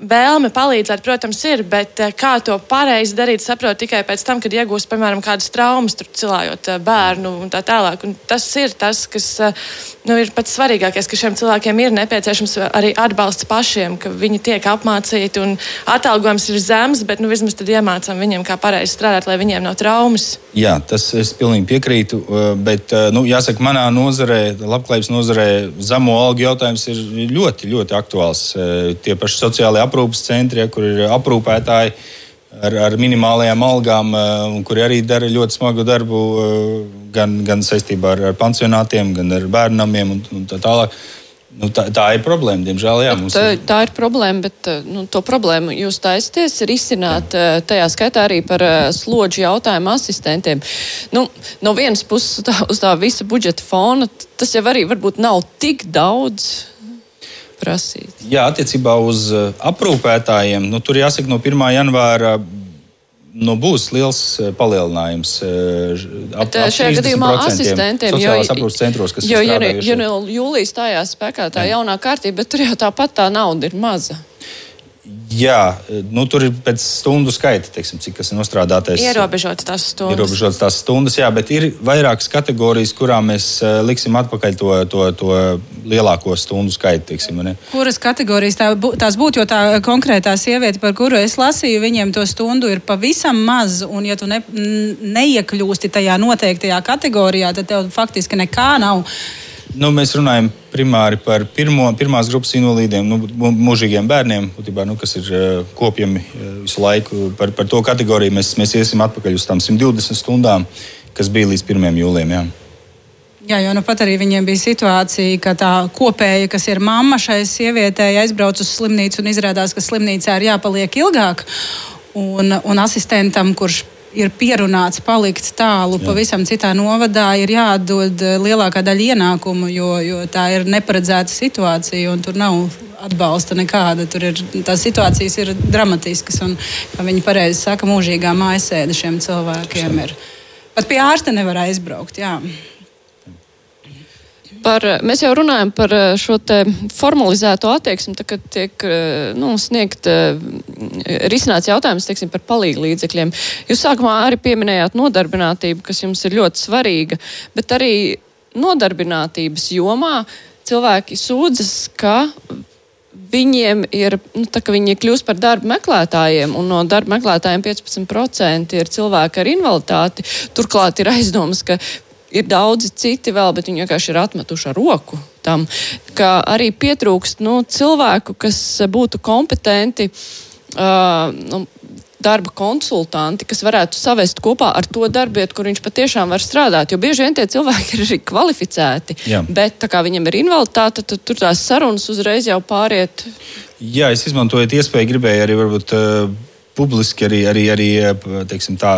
vēlme palīdzēt, protams, ir, bet eh, kā to pareizi darīt, saprot tikai pēc tam, kad iegūst, piemēram, kādas traumas, tur cilājot eh, bērnu un tā tālāk. Un tas ir tas, kas eh, nu, ir pats svarīgākais, ka šiem cilvēkiem ir nepieciešams arī atbalsts pašiem, ka viņi tiek apmācīti un atalgojums ir zems, bet nu, vismaz tad iemācām viņiem, kā pareizi strādāt, lai viņiem nav traumas. Jā, tas es pilnīgi piekrītu, bet nu, jāsaka, manā nozarē, labklājības nozarē, zemo algu jautājums ir ļoti, ļoti aktuāls. Tie paši sociālai aprūpas centri, ja, kur ir aprūpētāji ar, ar minimālajām algām, uh, kuri arī dara ļoti smagu darbu uh, gan, gan saistībā ar, ar pansionātiem, gan ar bērnamiem un, un tā tālāk. Nu, tā, tā ir problēma, diemžēl. Jā, tā, ir... tā ir problēma, bet nu, to problēmu jūs taisties risināt jā. tajā skaitā arī par slodžu jautājumu asistentiem. Nu, no vienas puses, tā, uz tā visa budžeta fona, tas jau arī varbūt nav tik daudz prasīt? Jā, attiecībā uz eh, aprūpētājiem, nu, tur jāsaka, no 1. janvāra nu, būs liels eh, palielinājums. Eh, ap, ap šajā gadījumā asistentiem jau ir aprūpes centros, kas jo, ir. Jo, jo jūlijā stājās spēkā tā jaunā kārtība, bet tur jau tāpat tā nauda ir maza. Jā, nu, tur ir pēc stundu skaita, teiksim, cik tas ir nostrādātais. Ierobežotas tās stundas. Ierobežotas tās stundas, jā, bet ir vairākas kategorijas, kurām mēs uh, liksim atpakaļ to, to, to lielāko stundu skaitu. Teiksim, ne? Kuras kategorijas tā, tās būtu? Jo tā konkrētā sieviete, par kuru es lasīju, viņiem to stundu ir pavisam maz. Un, ja tu ne, neiekļūsti tajā noteiktajā kategorijā, tad tev faktiski nekā nav. Nu, mēs runājam primāri par pirmo, pirmās grupas invalīdiem, nu, mūžīgiem bērniem, būtībā, nu, kas ir uh, kopjami uh, visu laiku. Par, par to kategoriju mēs, mēs iesim atpakaļ uz tām 120 stundām, kas bija līdz 1. jūlijam. Jā. Jā, jo nu pat arī viņiem bija situācija, ka tā kopēja, kas ir mamma šai sievietei, aizbrauc uz slimnīcu un izrādās, ka slimnīcā ir jāpaliek ilgāk. Un, un asistentam, kurš ir pierunāts palikt tālu, Jā. pavisam citā novadā, ir jādod eh, lielākā daļa ienākumu, jo, jo tā ir neparedzēta situācija un tur nav atbalsta nekāda. Tur ir tās situācijas ir dramatiskas un, kā viņi pareizi saka, mūžīgā mājasēde šiem cilvēkiem ir. Pat pie ārsta nevar aizbraukt. Jā. Par, mēs jau runājam par eh, šo formalizēto attieksmi, tā, kad tiek eh, nu, sniegt eh, risināts jautājums teiksim, par palīgu līdzekļiem. Jūs sākumā arī pieminējāt nodarbinātību, kas jums ir ļoti svarīga, bet arī nodarbinātības jomā cilvēki sūdzas, ka viņiem ir, nu, tā, ka viņi kļūst par darba meklētājiem, un no darba meklētājiem 15% ir cilvēki ar invaliditāti. Turklāt ir aizdomas, ka ir daudzi citi vēl, bet viņi vienkārši ir atmetuši ar roku tam, ka arī pietrūkst nu, cilvēku, kas būtu kompetenti. Uh, nu, darba konsultanti, kas varētu savest kopā ar to darbietu, kur viņš patiešām var strādāt. Jo bieži vien tie cilvēki ir arī kvalificēti, Jā. bet tā kā viņam ir invaliditāte, tad tur tās sarunas uzreiz jau pāriet. Jā, es izmantoju iespēju, gribēju arī varbūt, uh, publiski arī, arī, arī uh, teiksim, tā,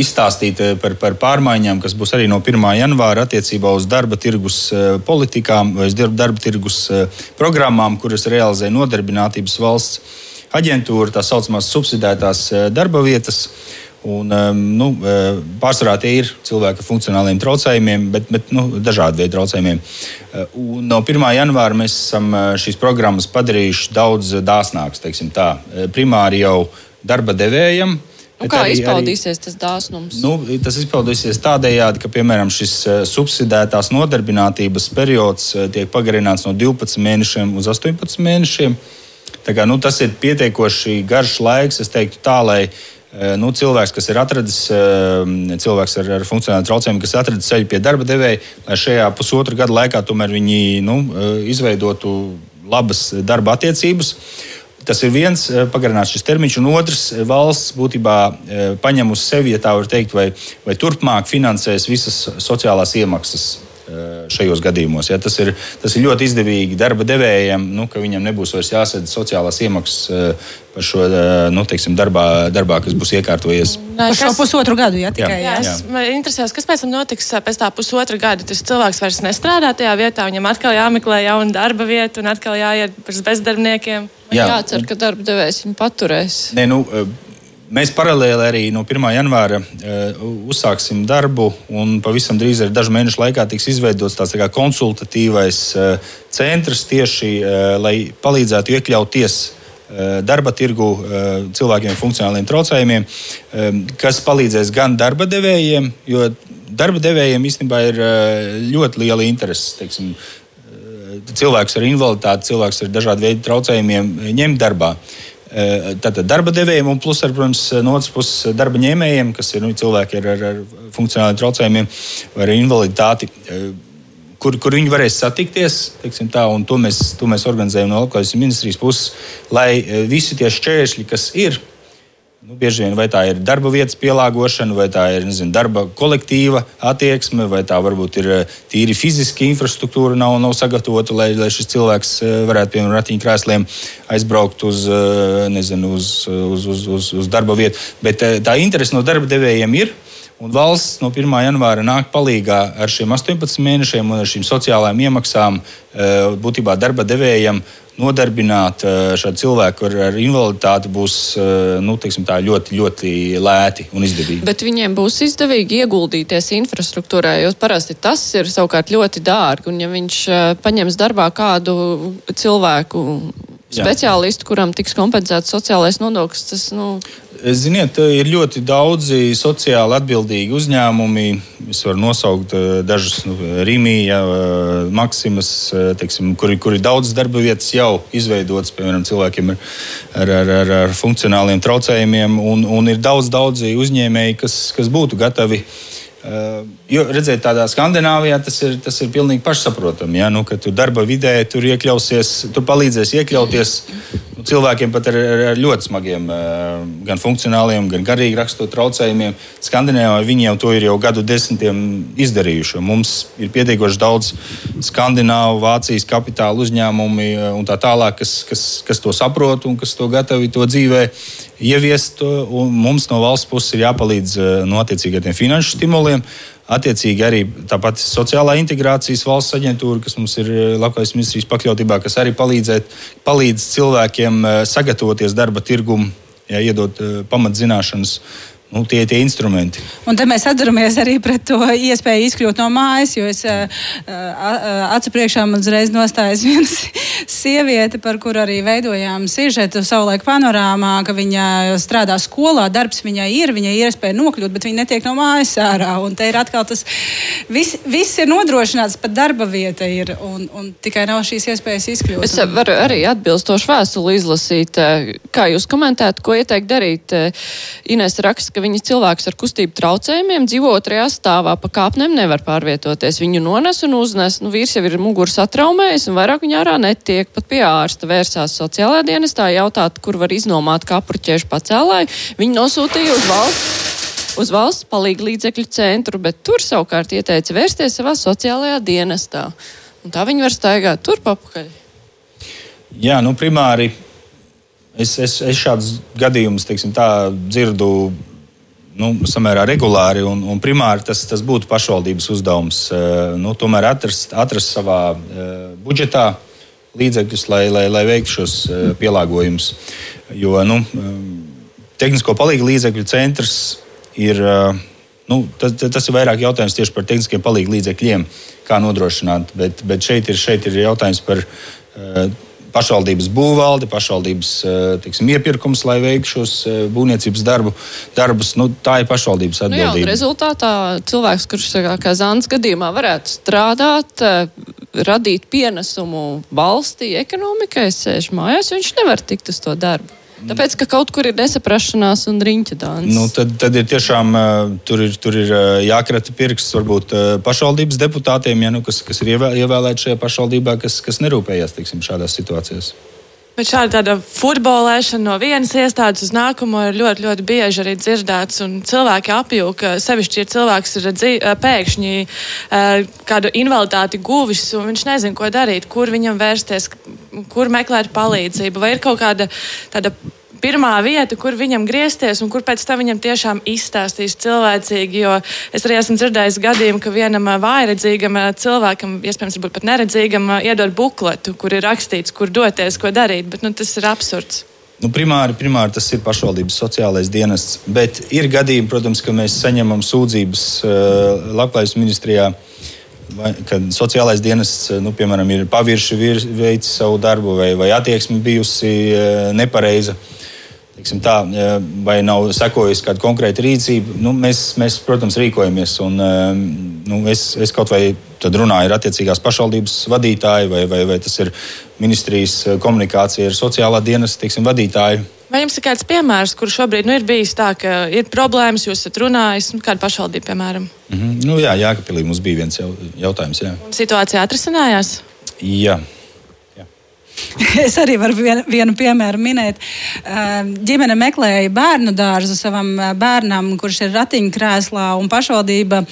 izstāstīt uh, par, par pārmaiņām, kas būs arī no 1. janvāra attiecībā uz darba tirgus uh, politikām vai darba, tirgus uh, programmām, kuras realizē nodarbinātības valsts aģentūra, tā saucamās subsidētās uh, darba vietas. Un, um, nu, uh, pārsvarā tie ir cilvēki ar funkcionāliem traucējumiem, bet, bet nu, dažādi veidi traucējumiem. Uh, un no 1. janvāra mēs esam uh, šīs programmas padarījuši daudz dāsnākas. Uh, Primāri jau darba devējiem. Nu, kā arī, izpaudīsies tas dāsnums? Nu, tas izpaudīsies tādējādi, ka piemēram šis uh, subsidētās nodarbinātības periods uh, tiek pagarināts no 12 mēnešiem uz 18 mēnešiem. Kā, nu, tas ir pietiekoši garš laiks, es teiktu, tā, lai uh, nu, cilvēks, kas ir atradis, cilvēks ar, ar funkcionālu traucējumu, kas atradis ceļu pie darba devēja, lai šajā pusotra gada laikā tomēr viņi nu, izveidotu labas darba attiecības. Tas ir viens pagarināts šis termiņš, un otrs valsts būtībā paņem uz sevi, ja tā var teikt, vai, vai turpmāk finansēs visas sociālās iemaksas šajos gadījumos. Ja, tas, ir, tas ir ļoti izdevīgi darba devējiem, nu, ka viņam nebūs vairs jāsadz sociālās iemaksas par šo nu, teiksim, darbā, darbā, kas būs iekārtojies. Par šo pusotru gadu, ja tikai jā. jā. Man interesēs, kas pēc tam notiks pēc tā pusotra gada. Tas cilvēks vairs nestrādā tajā vietā, viņam atkal jāmeklē jauna darba vieta un atkal jāiet uz bezdarbniekiem. Jā. Jācer, ka darba devējs viņu paturēs. Ne, nu, Mēs paralēli arī no 1. janvāra uh, uzsāksim darbu, un pavisam drīz arī dažu mēnešu laikā tiks izveidots tāds tā konsultatīvais uh, centrs tieši, uh, lai palīdzētu iekļauties uh, darba tirgu uh, cilvēkiem ar funkcionāliem traucējumiem, um, kas palīdzēs gan darba devējiem, jo darba devējiem īstenībā ir uh, ļoti liela interese. Teiksim, cilvēks ar invaliditāti, cilvēks ar dažādu veidu traucējumiem ņemt darbā. Tātad darba devējiem, un plus, ar, protams, no otras puses darba ņēmējiem, kas ir nu, cilvēki ar, ar, ar funkcionāliem traucējumiem vai invaliditāti, kur, kur viņi varēs satikties. Tā, to, mēs, to mēs organizējam no Latvijas ministrijas puses, lai visi tie šķēršļi, kas ir, Nu, bieži vien vai tā ir darba vietas pielāgošana, vai tā ir nezinu, darba kolektīva attieksme, vai tā varbūt ir tīri fiziska infrastruktūra, nav, nav sagatavota, lai, lai šis cilvēks varētu, piemēram, ratiņkrēsliem aizbraukt uz, nezinu, uz, uz, uz, uz, uz darba vietu. Bet tā interese no darba devējiem ir. Un valsts no 1. janvāra nāk palīdzīgā ar šiem 18 mēnešiem un ar šīm sociālajām iemaksām būtībā darba devējiem nodarbināt šādu cilvēku ar, ar invaliditāti būs nu, teiksim, tā, ļoti, ļoti lēti un izdevīgi. Bet viņiem būs izdevīgi ieguldīties infrastruktūrā, jo parasti tas ir savukārt ļoti dārgi. Un ja viņš paņems darbā kādu cilvēku speciālistu, kuram tiks kompensēts sociālais nodoklis. Tas, nu... Ziniet, ir ļoti daudzi sociāli atbildīgi uzņēmumi. Es varu nosaukt dažus, nu, Rīgā, Maksimas, teiksim, kuri, kuri daudz darba vietas jau izveidotas, piemēram, cilvēkiem ar, ar, ar, ar, ar funkcionāliem traucējumiem. Un, un ir daudz, daudzi uzņēmēji, kas, kas būtu gatavi uh, Uh, jo, redziet, tādā Skandināvijā tas ir, tas ir pilnīgi pašsaprotami. Ja? Nu, ka tu darba vidē tur iekļausies, tu palīdzēsi iekļauties nu, cilvēkiem pat ar, ar ļoti smagiem, uh, gan funkcionāliem, gan garīgi rakstot traucējumiem. Skandināvijā viņi jau to ir jau gadu desmitiem izdarījuši. Mums ir pietiekoši daudz skandināvu, Vācijas kapitāla uzņēmumi uh, un tā tālāk, kas, kas, kas to saprot un kas to gatavi to dzīvē ieviest. Mums no valsts puses ir jāpalīdz no attiecīgi ar tiem finanšu stimuliem. Attiecīgi arī tāpat sociālā integrācijas valsts aģentūra, kas mums ir Latvijas ministrijas pakļautībā, kas arī palīdz cilvēkiem sagatavoties darba tirgumu, ja, iedot pamatzināšanas nu, tie ir tie instrumenti. Un tad mēs atduramies arī pret to iespēju izkļūt no mājas, jo es uh, acu priekšā man uzreiz nostājas viena sieviete, par kuru arī veidojām sižetu savulaik panorāmā, ka viņa strādā skolā, darbs viņai ir, viņai ir iespēja nokļūt, bet viņa netiek no mājas ārā. Un te ir atkal tas, viss, viss ir nodrošināts, pat darba vieta ir, un, un tikai nav šīs iespējas izkļūt. Es varu arī atbilstošu vēstuli izlasīt. Kā jūs komentētu, ko ieteikt darīt? Ines raksta, ka viņi cilvēks ar kustību traucējumiem dzīvo otrajā stāvā, pa kāpnēm nevar pārvietoties. Viņu nones un uznes, nu vīrs jau ir muguras atraumējis un vairāk viņa ārā netiek. Pat pie ārsta vērsās sociālajā dienestā jautāt, kur var iznomāt kapuķiešu pacēlāju. Viņi nosūtīja uz valsts uz valsts palīgu līdzekļu centru, bet tur savukārt ieteica vērsties savā sociālajā dienestā. Un tā viņi var staigāt turp apakaļ. Jā, nu primāri es, es, es šādus gadījumus teiksim, dzirdu nu, samērā regulāri, un, un primāri tas, tas būtu pašvaldības uzdevums. Uh, nu, tomēr atrast, atrast savā uh, budžetā līdzekļus, lai, lai, lai veiktu šos uh, pielāgojumus. Jo nu, tehnisko palīdzību līdzekļu centrs ir. Nu, tas, tas ir vairāk jautājums tieši par tehniskiem palīdzības līdzekļiem, kā nodrošināt. Bet, bet šeit, ir, šeit ir jautājums par pašvaldības būvvaldi, pašvaldības tiksim, iepirkums, lai veiktu šos būvniecības darbu, darbus. Nu, tā ir pašvaldības atbildība. Nu jā, rezultātā cilvēks, kurš kā Zāns gadījumā varētu strādāt, radīt pienesumu valstī, ekonomikai, sēž mājās, viņš nevar tikt uz to darbu. Tāpēc, ka kaut kur ir nesaprašanās un riņķa dāns. Nu, tad, tad ir tiešām tur ir, tur ir jākrata pirksts varbūt pašvaldības deputātiem, ja, nu, kas, kas ir ievēlēti šajā pašvaldībā, kas, kas nerūpējās tiksim, šādās situācijās. Bet šāda tāda futbolēšana no vienas iestādes uz nākamo ir ļoti, ļoti bieži arī dzirdēts. Cilvēki apjūka, sevišķi, ja cilvēks ir dzī, pēkšņi kādu invaliditāti guvis, un viņš nezina, ko darīt, kur viņam vērsties, kur meklēt palīdzību. Vai ir kaut kāda tāda pirmā vieta, kur viņam griezties un kur pēc tam viņam tiešām izstāstīs cilvēcīgi. Jo es arī esmu dzirdējis gadījumu, ka vienam vājredzīgam cilvēkam, iespējams, pat neredzīgam, iedod bukletu, kur ir rakstīts, kur doties, ko darīt. Bet nu, tas ir absurds. Nu, primāri, primāri tas ir pašvaldības sociālais dienests, bet ir gadījumi, protams, ka mēs saņemam sūdzības uh, Labklājības ministrijā. Vai, kad sociālais dienests, nu, piemēram, ir pavirši veicis savu darbu, vai, vai attieksme bijusi uh, nepareiza. Uh, tā, vai nav sekojusi kāda konkrēta rīcība, nu, mēs, mēs, protams, rīkojamies. Un, nu, es, es kaut vai runāju ar attiecīgās pašvaldības vadītāju, vai, vai, vai tas ir ministrijas komunikācija ar sociālā dienas teiksim, vadītāju. Vai jums ir kāds piemērs, kur šobrīd nu, ir bijis tā, ka ir problēmas, jūs esat runājis, nu, kāda pašvaldība, piemēram? Mm -hmm. nu, jā, Jākapilī mums bija viens jautājums. Jā. Situācija atrisinājās? Jā. Es arī varu vien, vienu piemēru minēt. Ģimene meklēja bērnu dārzu savam bērnam, kurš ir ratiņkrēslā, un pašvaldība,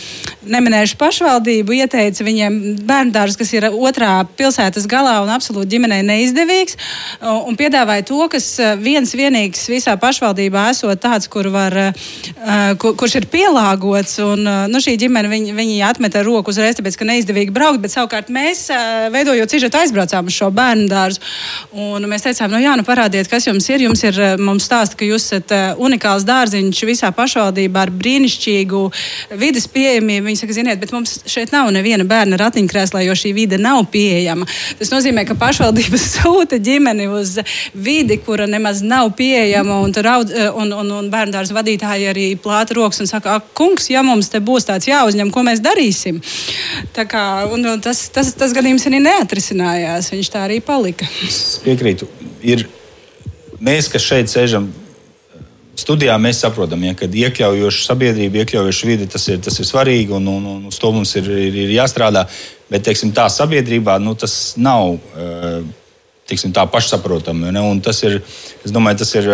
neminējuši pašvaldību, ieteica viņiem bērnu dārzu, kas ir otrā pilsētas galā un absolūti ģimenei neizdevīgs, un piedāvāja to, kas viens vienīgs visā pašvaldībā esot tāds, kur var, kur, kurš ir pielāgots, un nu, šī ģimene viņi, viņi atmeta roku uzreiz, tāpēc, ka neizdevīgi braukt, bet savukārt mēs, veidojot sižetu, aizbraucām uz šo bērnu dārzu. Un mēs teicām, nu jā, nu parādiet, kas jums ir. Jums ir eh, mums stāsta, ka jūs esat eh, unikāls dārziņš visā pašvaldībā ar brīnišķīgu vidas pieejamību. Viņi saka, ziniet, bet mums šeit nav neviena bērna ratiņkrēslā, jo šī vide nav pieejama. Tas nozīmē, ka pašvaldības sūta ģimeni uz vidi, kura nemaz nav pieejama. Un, raud, eh, un, un, un bērnu dārza vadītāji arī plāta rokas un saka, kungs, ja mums te būs tāds jāuzņem, ko mēs darīsim. Tā kā, un, un tas, tas, tas gadījums arī neatrisinājās. Viņš tā arī palika. Es piekrītu. Ir mēs, kas šeit sēžam, studijā mēs saprotam, ja, ka iekļaujoša sabiedrība, iekļaujoša vide tas ir, tas ir svarīgi un, un, un uz to mums ir, ir, ir jāstrādā. Bet teiksim, tā sabiedrībā nu, tas nav. Tiksim, tā pašsaprotami. Ne? Un tas ir, domāju, tas ir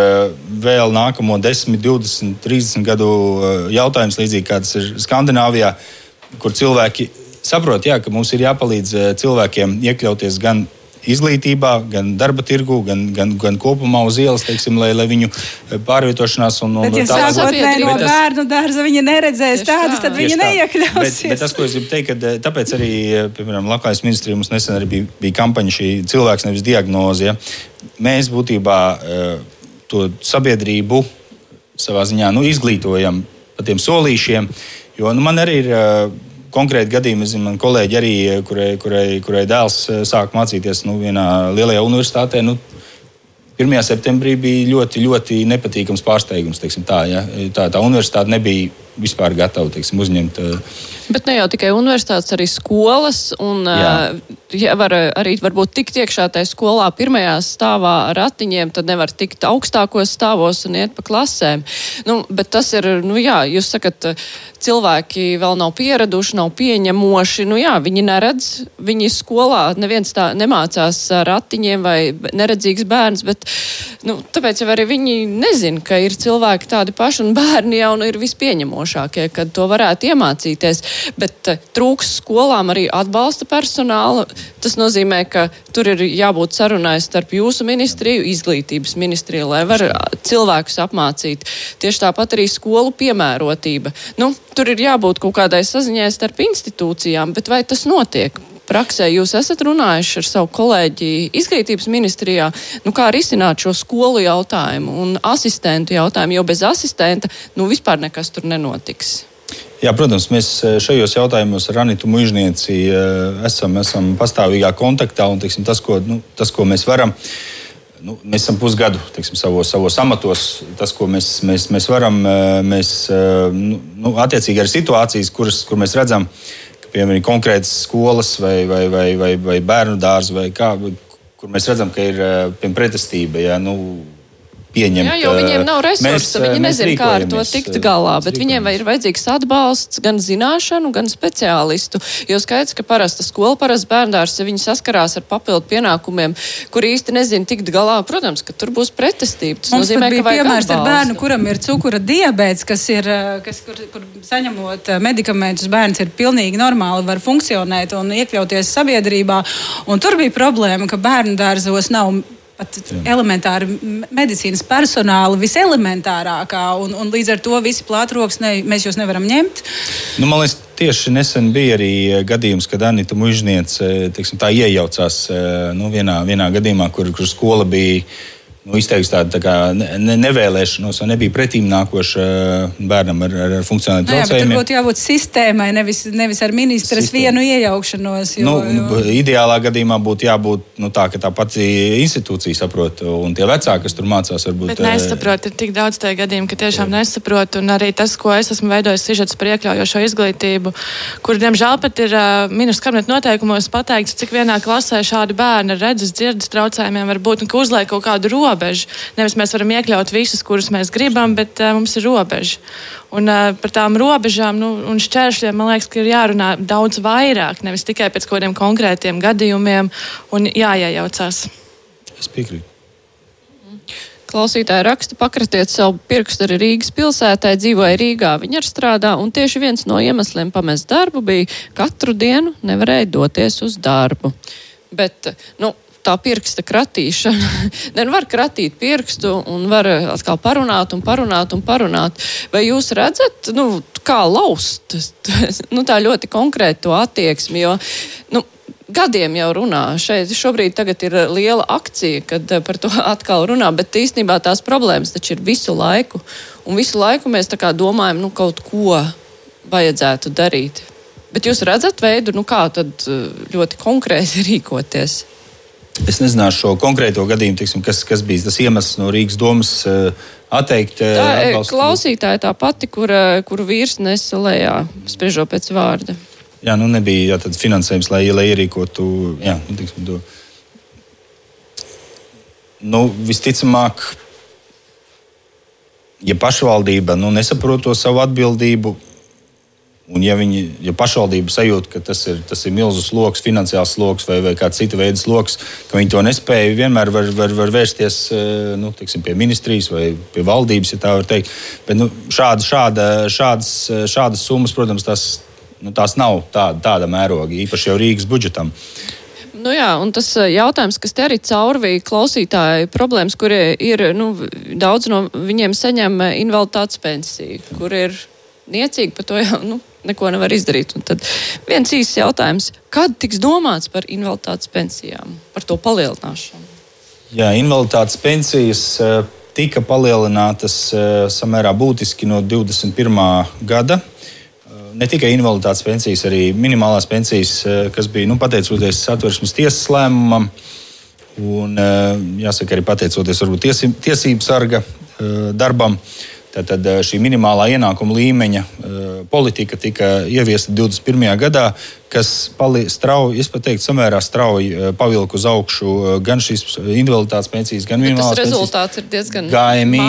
vēl nākamo 10, 20, 30 gadu jautājums, līdzīgi kā tas ir Skandināvijā, kur cilvēki saprot, jā, ka mums ir jāpalīdz cilvēkiem iekļauties gan izglītībā, gan darba tirgu, gan, gan, gan kopumā uz ielas, teiksim, lai, lai viņu eh, pārvietošanās un, un bet, ja tālāk. Bet, no bērnu dārza viņi neredzēs tādas, tad viņi neiekļausies. Bet, bet tas, ko es gribu teikt, ka eh, tāpēc arī, eh, piemēram, Labklājības ministrija mums nesen arī bija, bija kampaņa šī cilvēks nevis diagnoze. Ja? Mēs būtībā to sabiedrību savā ziņā nu, izglītojam par tiem solīšiem, jo nu, man arī ir konkrēti gadījumi, es zinu, man kolēģi arī, kurai, kurai, kurai dēls eh, sāk mācīties nu, vienā lielajā universitātē. Nu, 1. septembrī bija ļoti, ļoti nepatīkams pārsteigums. Tā, ja? tā, tā universitāte nebija vispār gatava teiksim, uzņemt. Bet ne jau tikai universitātes, arī skolas. Un, uh, ja var arī varbūt tikt iekšā tajā skolā pirmajā stāvā ar ratiņiem, tad nevar tikt augstākos stāvos un iet pa klasēm. Nu, bet tas ir, nu jā, jūs sakat, cilvēki vēl nav pieraduši, nav pieņemoši. Nu, jā, viņi neredz, viņi skolā neviens tā nemācās ar ratiņiem vai neredzīgs bērns, bet nu, tāpēc jau arī viņi nezina, ka ir cilvēki tādi paši un bērni jau nu, ir vispieņemošākie, kad to varētu iemācīties. Bet uh, trūks skolām arī atbalsta personāla. Tas nozīmē, ka tur ir jābūt sarunai starp jūsu ministriju, izglītības ministriju, lai var cilvēkus apmācīt. Tieši tāpat arī skolu piemērotība. Nu, tur ir jābūt kaut kādai saziņai starp institūcijām, bet vai tas notiek? Praksē jūs esat runājuši ar savu kolēģi izglītības ministrijā, nu kā risināt šo skolu jautājumu un asistentu jautājumu, jo bez asistenta nu vispār nekas tur nenotiks. Jā, protams, mēs eh, šajos jautājumos ar Anitu Mužnieci eh, esam, esam pastāvīgā kontaktā un teiksim, tas, ko, nu, tas, ko mēs varam Nu, mēs esam pusgadu teiksim, savos, savos amatos. Tas, ko mēs, mēs, mēs varam, mēs nu, nu, attiecīgi ar situācijas, kuras, kur mēs redzam, ka piemēram konkrētas skolas vai, vai, vai, vai, vai bērnu dārzi, vai kā, kur mēs redzam, ka ir pretestība. Ja, nu, pieņemt. Jā, jo viņiem nav resursu, mēs, viņi nezina, kā ar to tikt galā, bet viņiem ir vajadzīgs atbalsts gan zināšanu, gan speciālistu. Jo skaidrs, ka parasta skola, parasta bērndārs, ja viņi saskarās ar papildu pienākumiem, kur īsti nezina tikt galā, protams, ka tur būs pretestība. Tas Mums nozīmē, ka vajag piemērs ar bērnu, kuram ir cukura diabēts, kas ir, kas, kur, kur saņemot medikamentus, bērns ir pilnīgi normāli, var funkcionēt un iekļauties sabiedrībā. Un tur bija problēma, ka bērnu dārzos nav pat elementāri medicīnas personāla viselementārākā, un, un līdz ar to visi plātroks ne, mēs jūs nevaram ņemt. Nu, man liekas, tieši nesen bija arī eh, gadījums, kad Anita Mužniece tā iejaucās eh, nu, vienā, vienā gadījumā, kur, kur skola bija nu, izteikts tādu tā kā ne, nevēlēšanos, vai nebija pretīm nākoša uh, bērnam ar, ar funkcionāliem traucējumiem. Tur būtu jābūt sistēmai, nevis, nevis ar ministras Sistēma. vienu iejaukšanos. Jo, nu, jo... Ideālā gadījumā būtu jābūt nu, tā, ka tā pati institūcija saprot, un tie vecāki, kas tur mācās, varbūt. Bet nesaprot, ir tik daudz tādu gadījumu, ka tiešām jā. nesaprot, un arī tas, ko es esmu veidojis sižets par iekļaujošo izglītību, kur, diemžēl, pat ir uh, ministrs kabineta noteikumos pateikts, cik vienā klasē šādi bērni ar redzes, dzirdes traucējumiem var būt, un ka uzliek kaut kādu robu robeža. Nevis mēs varam iekļaut visus, kurus mēs gribam, bet uh, mums ir robeža. Un uh, par tām robežām nu, un šķēršļiem man liekas, ka ir jārunā daudz vairāk, nevis tikai pēc kaut kādiem konkrētiem gadījumiem un jāiejaucās. Es piekrītu. Klausītāji raksta, pakratiet savu pirkstu arī Rīgas pilsētai, dzīvoja Rīgā, viņa ar strādā, un tieši viens no iemesliem pamest darbu bija katru dienu nevarēja doties uz darbu. Bet, nu, tā pirksta kratīšana. Nevar kratīt pirkstu un var atkal parunāt un parunāt un parunāt. Vai jūs redzat, nu, kā laust nu, tā ļoti konkrētu attieksmi? Jo, nu, gadiem jau runā. Šeit šobrīd ir liela akcija, kad par to atkal runā, bet īstenībā tās problēmas taču ir visu laiku. Un visu laiku mēs domājam, nu, kaut ko vajadzētu darīt. Bet jūs redzat veidu, nu, kā tad eh, ļoti konkrēti rīkoties? Es nezināšu šo konkrēto gadījumu, tiksim, kas, kas bija tas iemesls no Rīgas domas uh, atteikt. Uh, tā ir klausītāja tā pati, kur, kuru vīrs nesa lejā, spriežot pēc vārda. Jā, nu nebija jā, finansējums, lai, lai ierīkotu jā, nu, tiksim, to. Nu, visticamāk, ja pašvaldība nu, nesaprot to savu atbildību, Un, ja, viņi, ja pašvaldība sajūt, ka tas ir, tas ir milzīgs sloks, finansiāls sloks vai, vai kāds cita veida sloks, ka viņi to nespēja, vienmēr var, var, var vērsties eh, nu, tiksim, pie ministrijas vai pie valdības, ja tā var teikt. Bet nu, šāda, šāda, šādas, šādas summas, protams, tās, nu, tās nav tāda, tāda mēroga, īpaši jau Rīgas budžetam. Nu jā, un tas eh, jautājums, kas te arī caurvīja klausītāju problēmas, kurie ir, nu, daudz no viņiem saņem eh, invaliditātes pensiju, kur ir niecīgi par to jau, nu, neko nevar izdarīt. Un tad viens īsts jautājums, kad tiks domāts par invaliditātes pensijām, par to palielināšanu? Jā, invaliditātes pensijas eh, tika palielinātas eh, samērā būtiski no 21. gada. Eh, ne tikai invaliditātes pensijas, arī minimālās pensijas, kas bija nu, pateicoties satversmes tiesas lēmumam, un jāsaka arī pateicoties varbūt tiesību sarga darbam. Tad šī minimālā ienākuma līmeņa politika tika ieviesta 21. gadā, kas strauji, es pat teiktu, samērā strauji pavilka uz augšu gan šīs invaliditātes pensijas, gan minimālās pensijas. Tas rezultāts ir diezgan gaimī.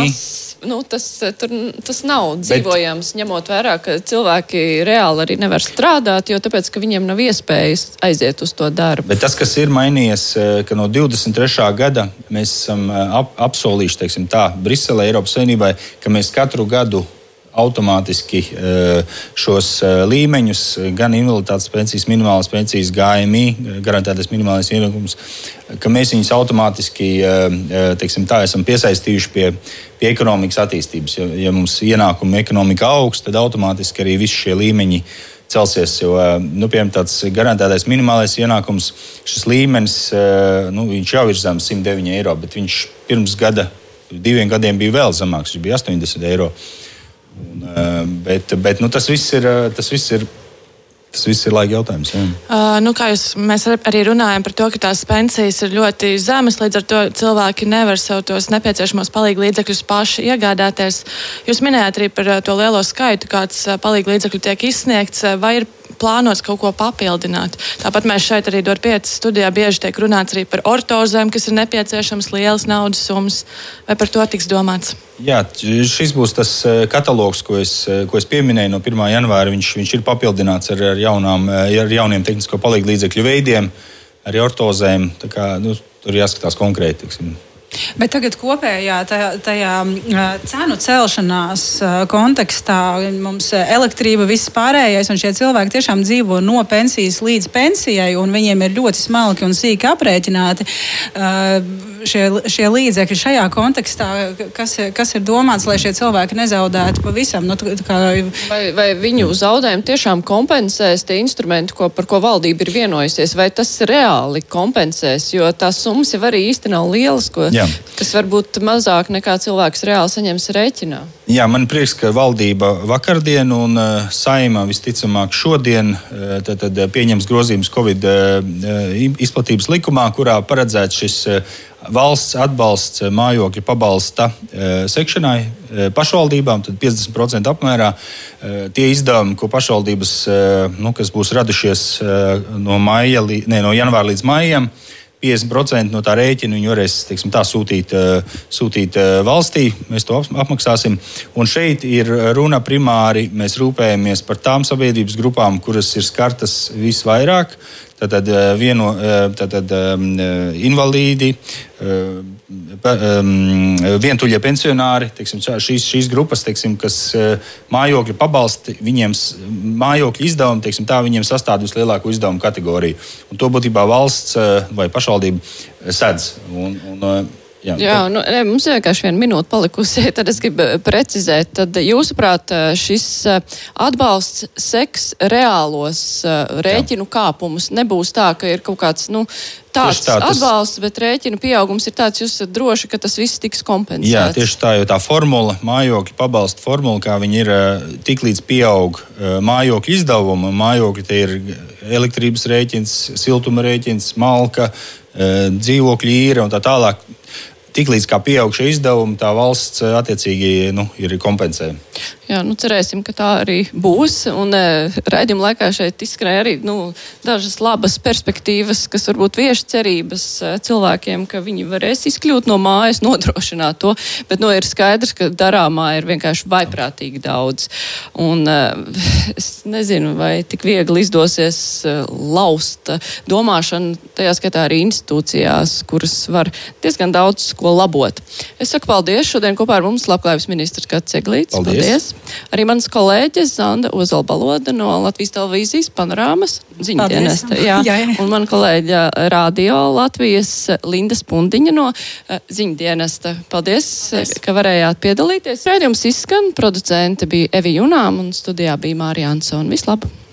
Nu, tas, tur, tas nav dzīvojams, Bet, ņemot vērā, ka cilvēki reāli arī nevar strādāt, jo tāpēc, ka viņiem nav iespējas aiziet uz to darbu. Bet tas, kas ir mainījies, ka no 23. gada mēs esam ap, apsolījuši, teiksim tā, Briselē, Eiropas Savienībai, ka mēs katru gadu automātiski šos līmeņus, gan invaliditātes pensijas, minimālās pensijas, GMI, garantētais minimālais ienākums, ka mēs viņus automātiski teiksim, tā, esam piesaistījuši pie, pie ekonomikas attīstības. Ja, ja mums ienākuma ekonomika augs, tad automātiski arī visi šie līmeņi celsies. Jo, nu, piemēram, tāds garantētais minimālais ienākums, šis līmenis nu, jau ir zems 109 eiro, bet viņš pirms gada, diviem gadiem bija vēl zemāks, viņš bija 80 eiro. Un, eh, bet bet nu, tas viss ir. Eh, tas viss ir Tas viss ir laika jautājums. Jā. Uh, nu, kā jūs, mēs arī runājam par to, ka tās pensijas ir ļoti zemas, līdz ar to cilvēki nevar sev tos nepieciešamos palīdzības līdzekļus paši iegādāties. Jūs minējāt arī par to lielo skaitu, kāds palīdzības līdzekļu tiek izsniegts. Vai ir plānots kaut ko papildināt. Tāpat mēs šeit arī Dārta 5 studijā bieži tiek runāts arī par ortozēm, kas ir nepieciešams lielas naudas summas. Vai par to tiks domāts? Jā, šis būs tas eh, katalogs, ko es, eh, ko es pieminēju no 1. janvāra. Viņš, viņš ir papildināts ar, ar, jaunām, eh, ar jauniem tehnisko palīdzību līdzekļu veidiem, arī ortozēm. Kā, nu, tur jāskatās konkrēti. Tiksim. Bet tagad kopējā tajā, tajā cenu celšanās kontekstā mums elektrība, viss pārējais, un šie cilvēki tiešām dzīvo no pensijas līdz pensijai, un viņiem ir ļoti smalki un sīki aprēķināti šie, šie līdzekļi šajā kontekstā, kas, kas ir domāts, lai šie cilvēki nezaudētu pavisam. Nu, kā... vai, vai viņu zaudējumu tiešām kompensēs tie instrumenti, ko, par ko valdība ir vienojusies, vai tas reāli kompensēs, jo tās summas jau arī īsti nav lielas, ko, Jā. kas var būt mazāk nekā cilvēks reāli saņems rēķinā. Jā, man prieks, ka valdība vakardien un uh, saima visticamāk šodien uh, tad, tad pieņems grozījumus Covid izplatības likumā, kurā paredzēts šis valsts atbalsts mājokļa pabalsta sekšanai pašvaldībām, tad 50% apmērā tie izdevumi, ko pašvaldības, nu, kas būs radušies no, maija, ne, no janvāra līdz maijam, 50% no tā rēķina viņi varēs teiksim, tā, sūtīt, eh, sūtīt eh, valstī. Mēs to apmaksāsim. Un šeit ir runa primāri. Mēs rūpējamies par tām sabiedrības grupām, kuras ir skartas visvairāk. Tātad, eh, vieno, tātad invalīdi, vientuļie pensionāri, teiksim, šīs, šīs grupas, teiksim, kas mājokļa pabalsti, viņiem mājokļa izdevumi, teiksim, tā viņiem sastāv vislielāko izdevumu kategoriju. Un to būtībā valsts vai pašvaldība sedz. Un, un, Jā, Jā nu, ne, mums ir vienkārši viena minūte palikusi. Tad es gribu eh, precizēt, tad jūsuprāt, eh, šis eh, atbalsts seks reālos rēķinu Jā. kāpumus. Nebūs tā, ka ir kaut kāds nu, tāds tā, tas... atbalsts, bet rēķinu pieaugums ir tāds, jūs esat droši, ka tas viss tiks kompensēts. Jā, tieši tā, jo tā formula, mājokļa pabalsta formula, kā viņi ir tik līdz pieaug mājokļa izdevuma, mājokļi tie ir elektrības rēķins, siltuma rēķins, malka, dzīvokļu īra un tā tālāk tiklīdz kā pieaugšie izdevumi, tā valsts eh, attiecīgi nu, ir kompensē. Jā, nu cerēsim, ka tā arī būs. Un e, raidījuma laikā šeit izskrēja arī nu, dažas labas perspektīvas, kas varbūt vieš cerības e, cilvēkiem, ka viņi varēs izkļūt no mājas, nodrošināt to. Bet nu, ir skaidrs, ka darāmā ir vienkārši vaiprātīgi daudz. Un e, es nezinu, vai tik viegli izdosies laust domāšanu, tajā skatā arī institūcijās, kuras var diezgan daudz ko labot. Es saku paldies šodien kopā ar mums labklājības ministrs Kats Eglīts. Paldies! paldies. Arī mans kolēģis Zanda Ozolbaloda no Latvijas televīzijas panorāmas ziņdienesta. Jā. jā, jā. Un man kolēģa radio Latvijas Linda Spundiņa no uh, ziņdienesta. Paldies, Paldies, ka varējāt piedalīties. Rēdījums izskan, producente bija Evi Junām un studijā bija Mārija Ansona. Vislabāk!